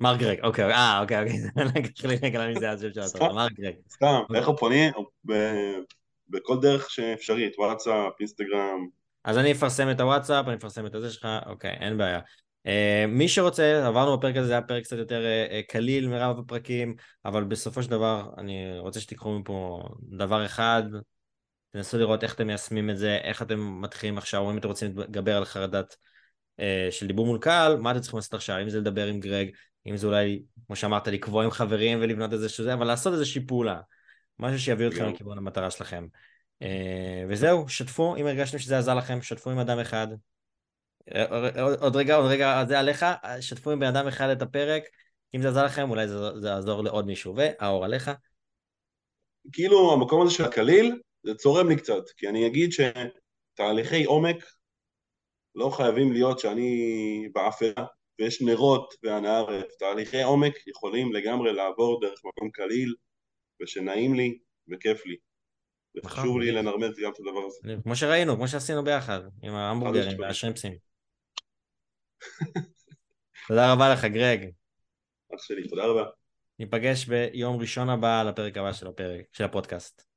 מר גרג, אוקיי, אה, אוקיי, אוקיי, לקח לי רגע למי זה השם של התורה, מר גרג. סתם, איך הוא פונה? בכל דרך שאפשרית, וואטסאפ, אינסטגרם. אז אני אפרסם את הוואטסאפ, אני אפרסם את הזה שלך, אוקיי, אין בעיה. Uh, מי שרוצה, עברנו בפרק הזה, זה היה פרק קצת יותר uh, קליל מרב הפרקים, אבל בסופו של דבר אני רוצה שתיקחו מפה דבר אחד, תנסו לראות איך אתם מיישמים את זה, איך אתם מתחילים עכשיו, או אם אתם רוצים להתגבר על חרדת של דיבור מול קהל, מה אתם צריכים לעשות עכשיו, אם זה לדבר עם גרג, אם זה אולי, כמו שאמרת, לקבוע עם חברים ולבנות איזה שזה, אבל לעשות איזושהי פעולה, משהו שיביא אתכם לכיוון המטרה שלכם. אה, וזהו, שתפו, אם הרגשתם שזה עזר לכם, שתפו עם אדם אחד. אה, עוד רגע, עוד רגע, זה עליך, שתפו עם בן אדם אחד את הפרק, אם זה עזר לכם, אולי זה, זה יעזור לעוד מישהו. והאור עליך? כאילו, המקום הזה של הקליל, זה צורם לי קצת, כי אני אגיד שתהליכי עומק לא חייבים להיות שאני באפלה ויש נרות והנהר, תהליכי עומק יכולים לגמרי לעבור דרך מקום קליל ושנעים לי וכיף לי. וחשוב נכון, לי. לנרמל גם את הדבר הזה. כמו שראינו, כמו שעשינו ביחד, עם ההמבורגרים. והשרימפסים. תודה רבה לך, גרג. אח שלי, תודה רבה. ניפגש ביום ראשון הבא לפרק הבא של הפרק, של הפודקאסט.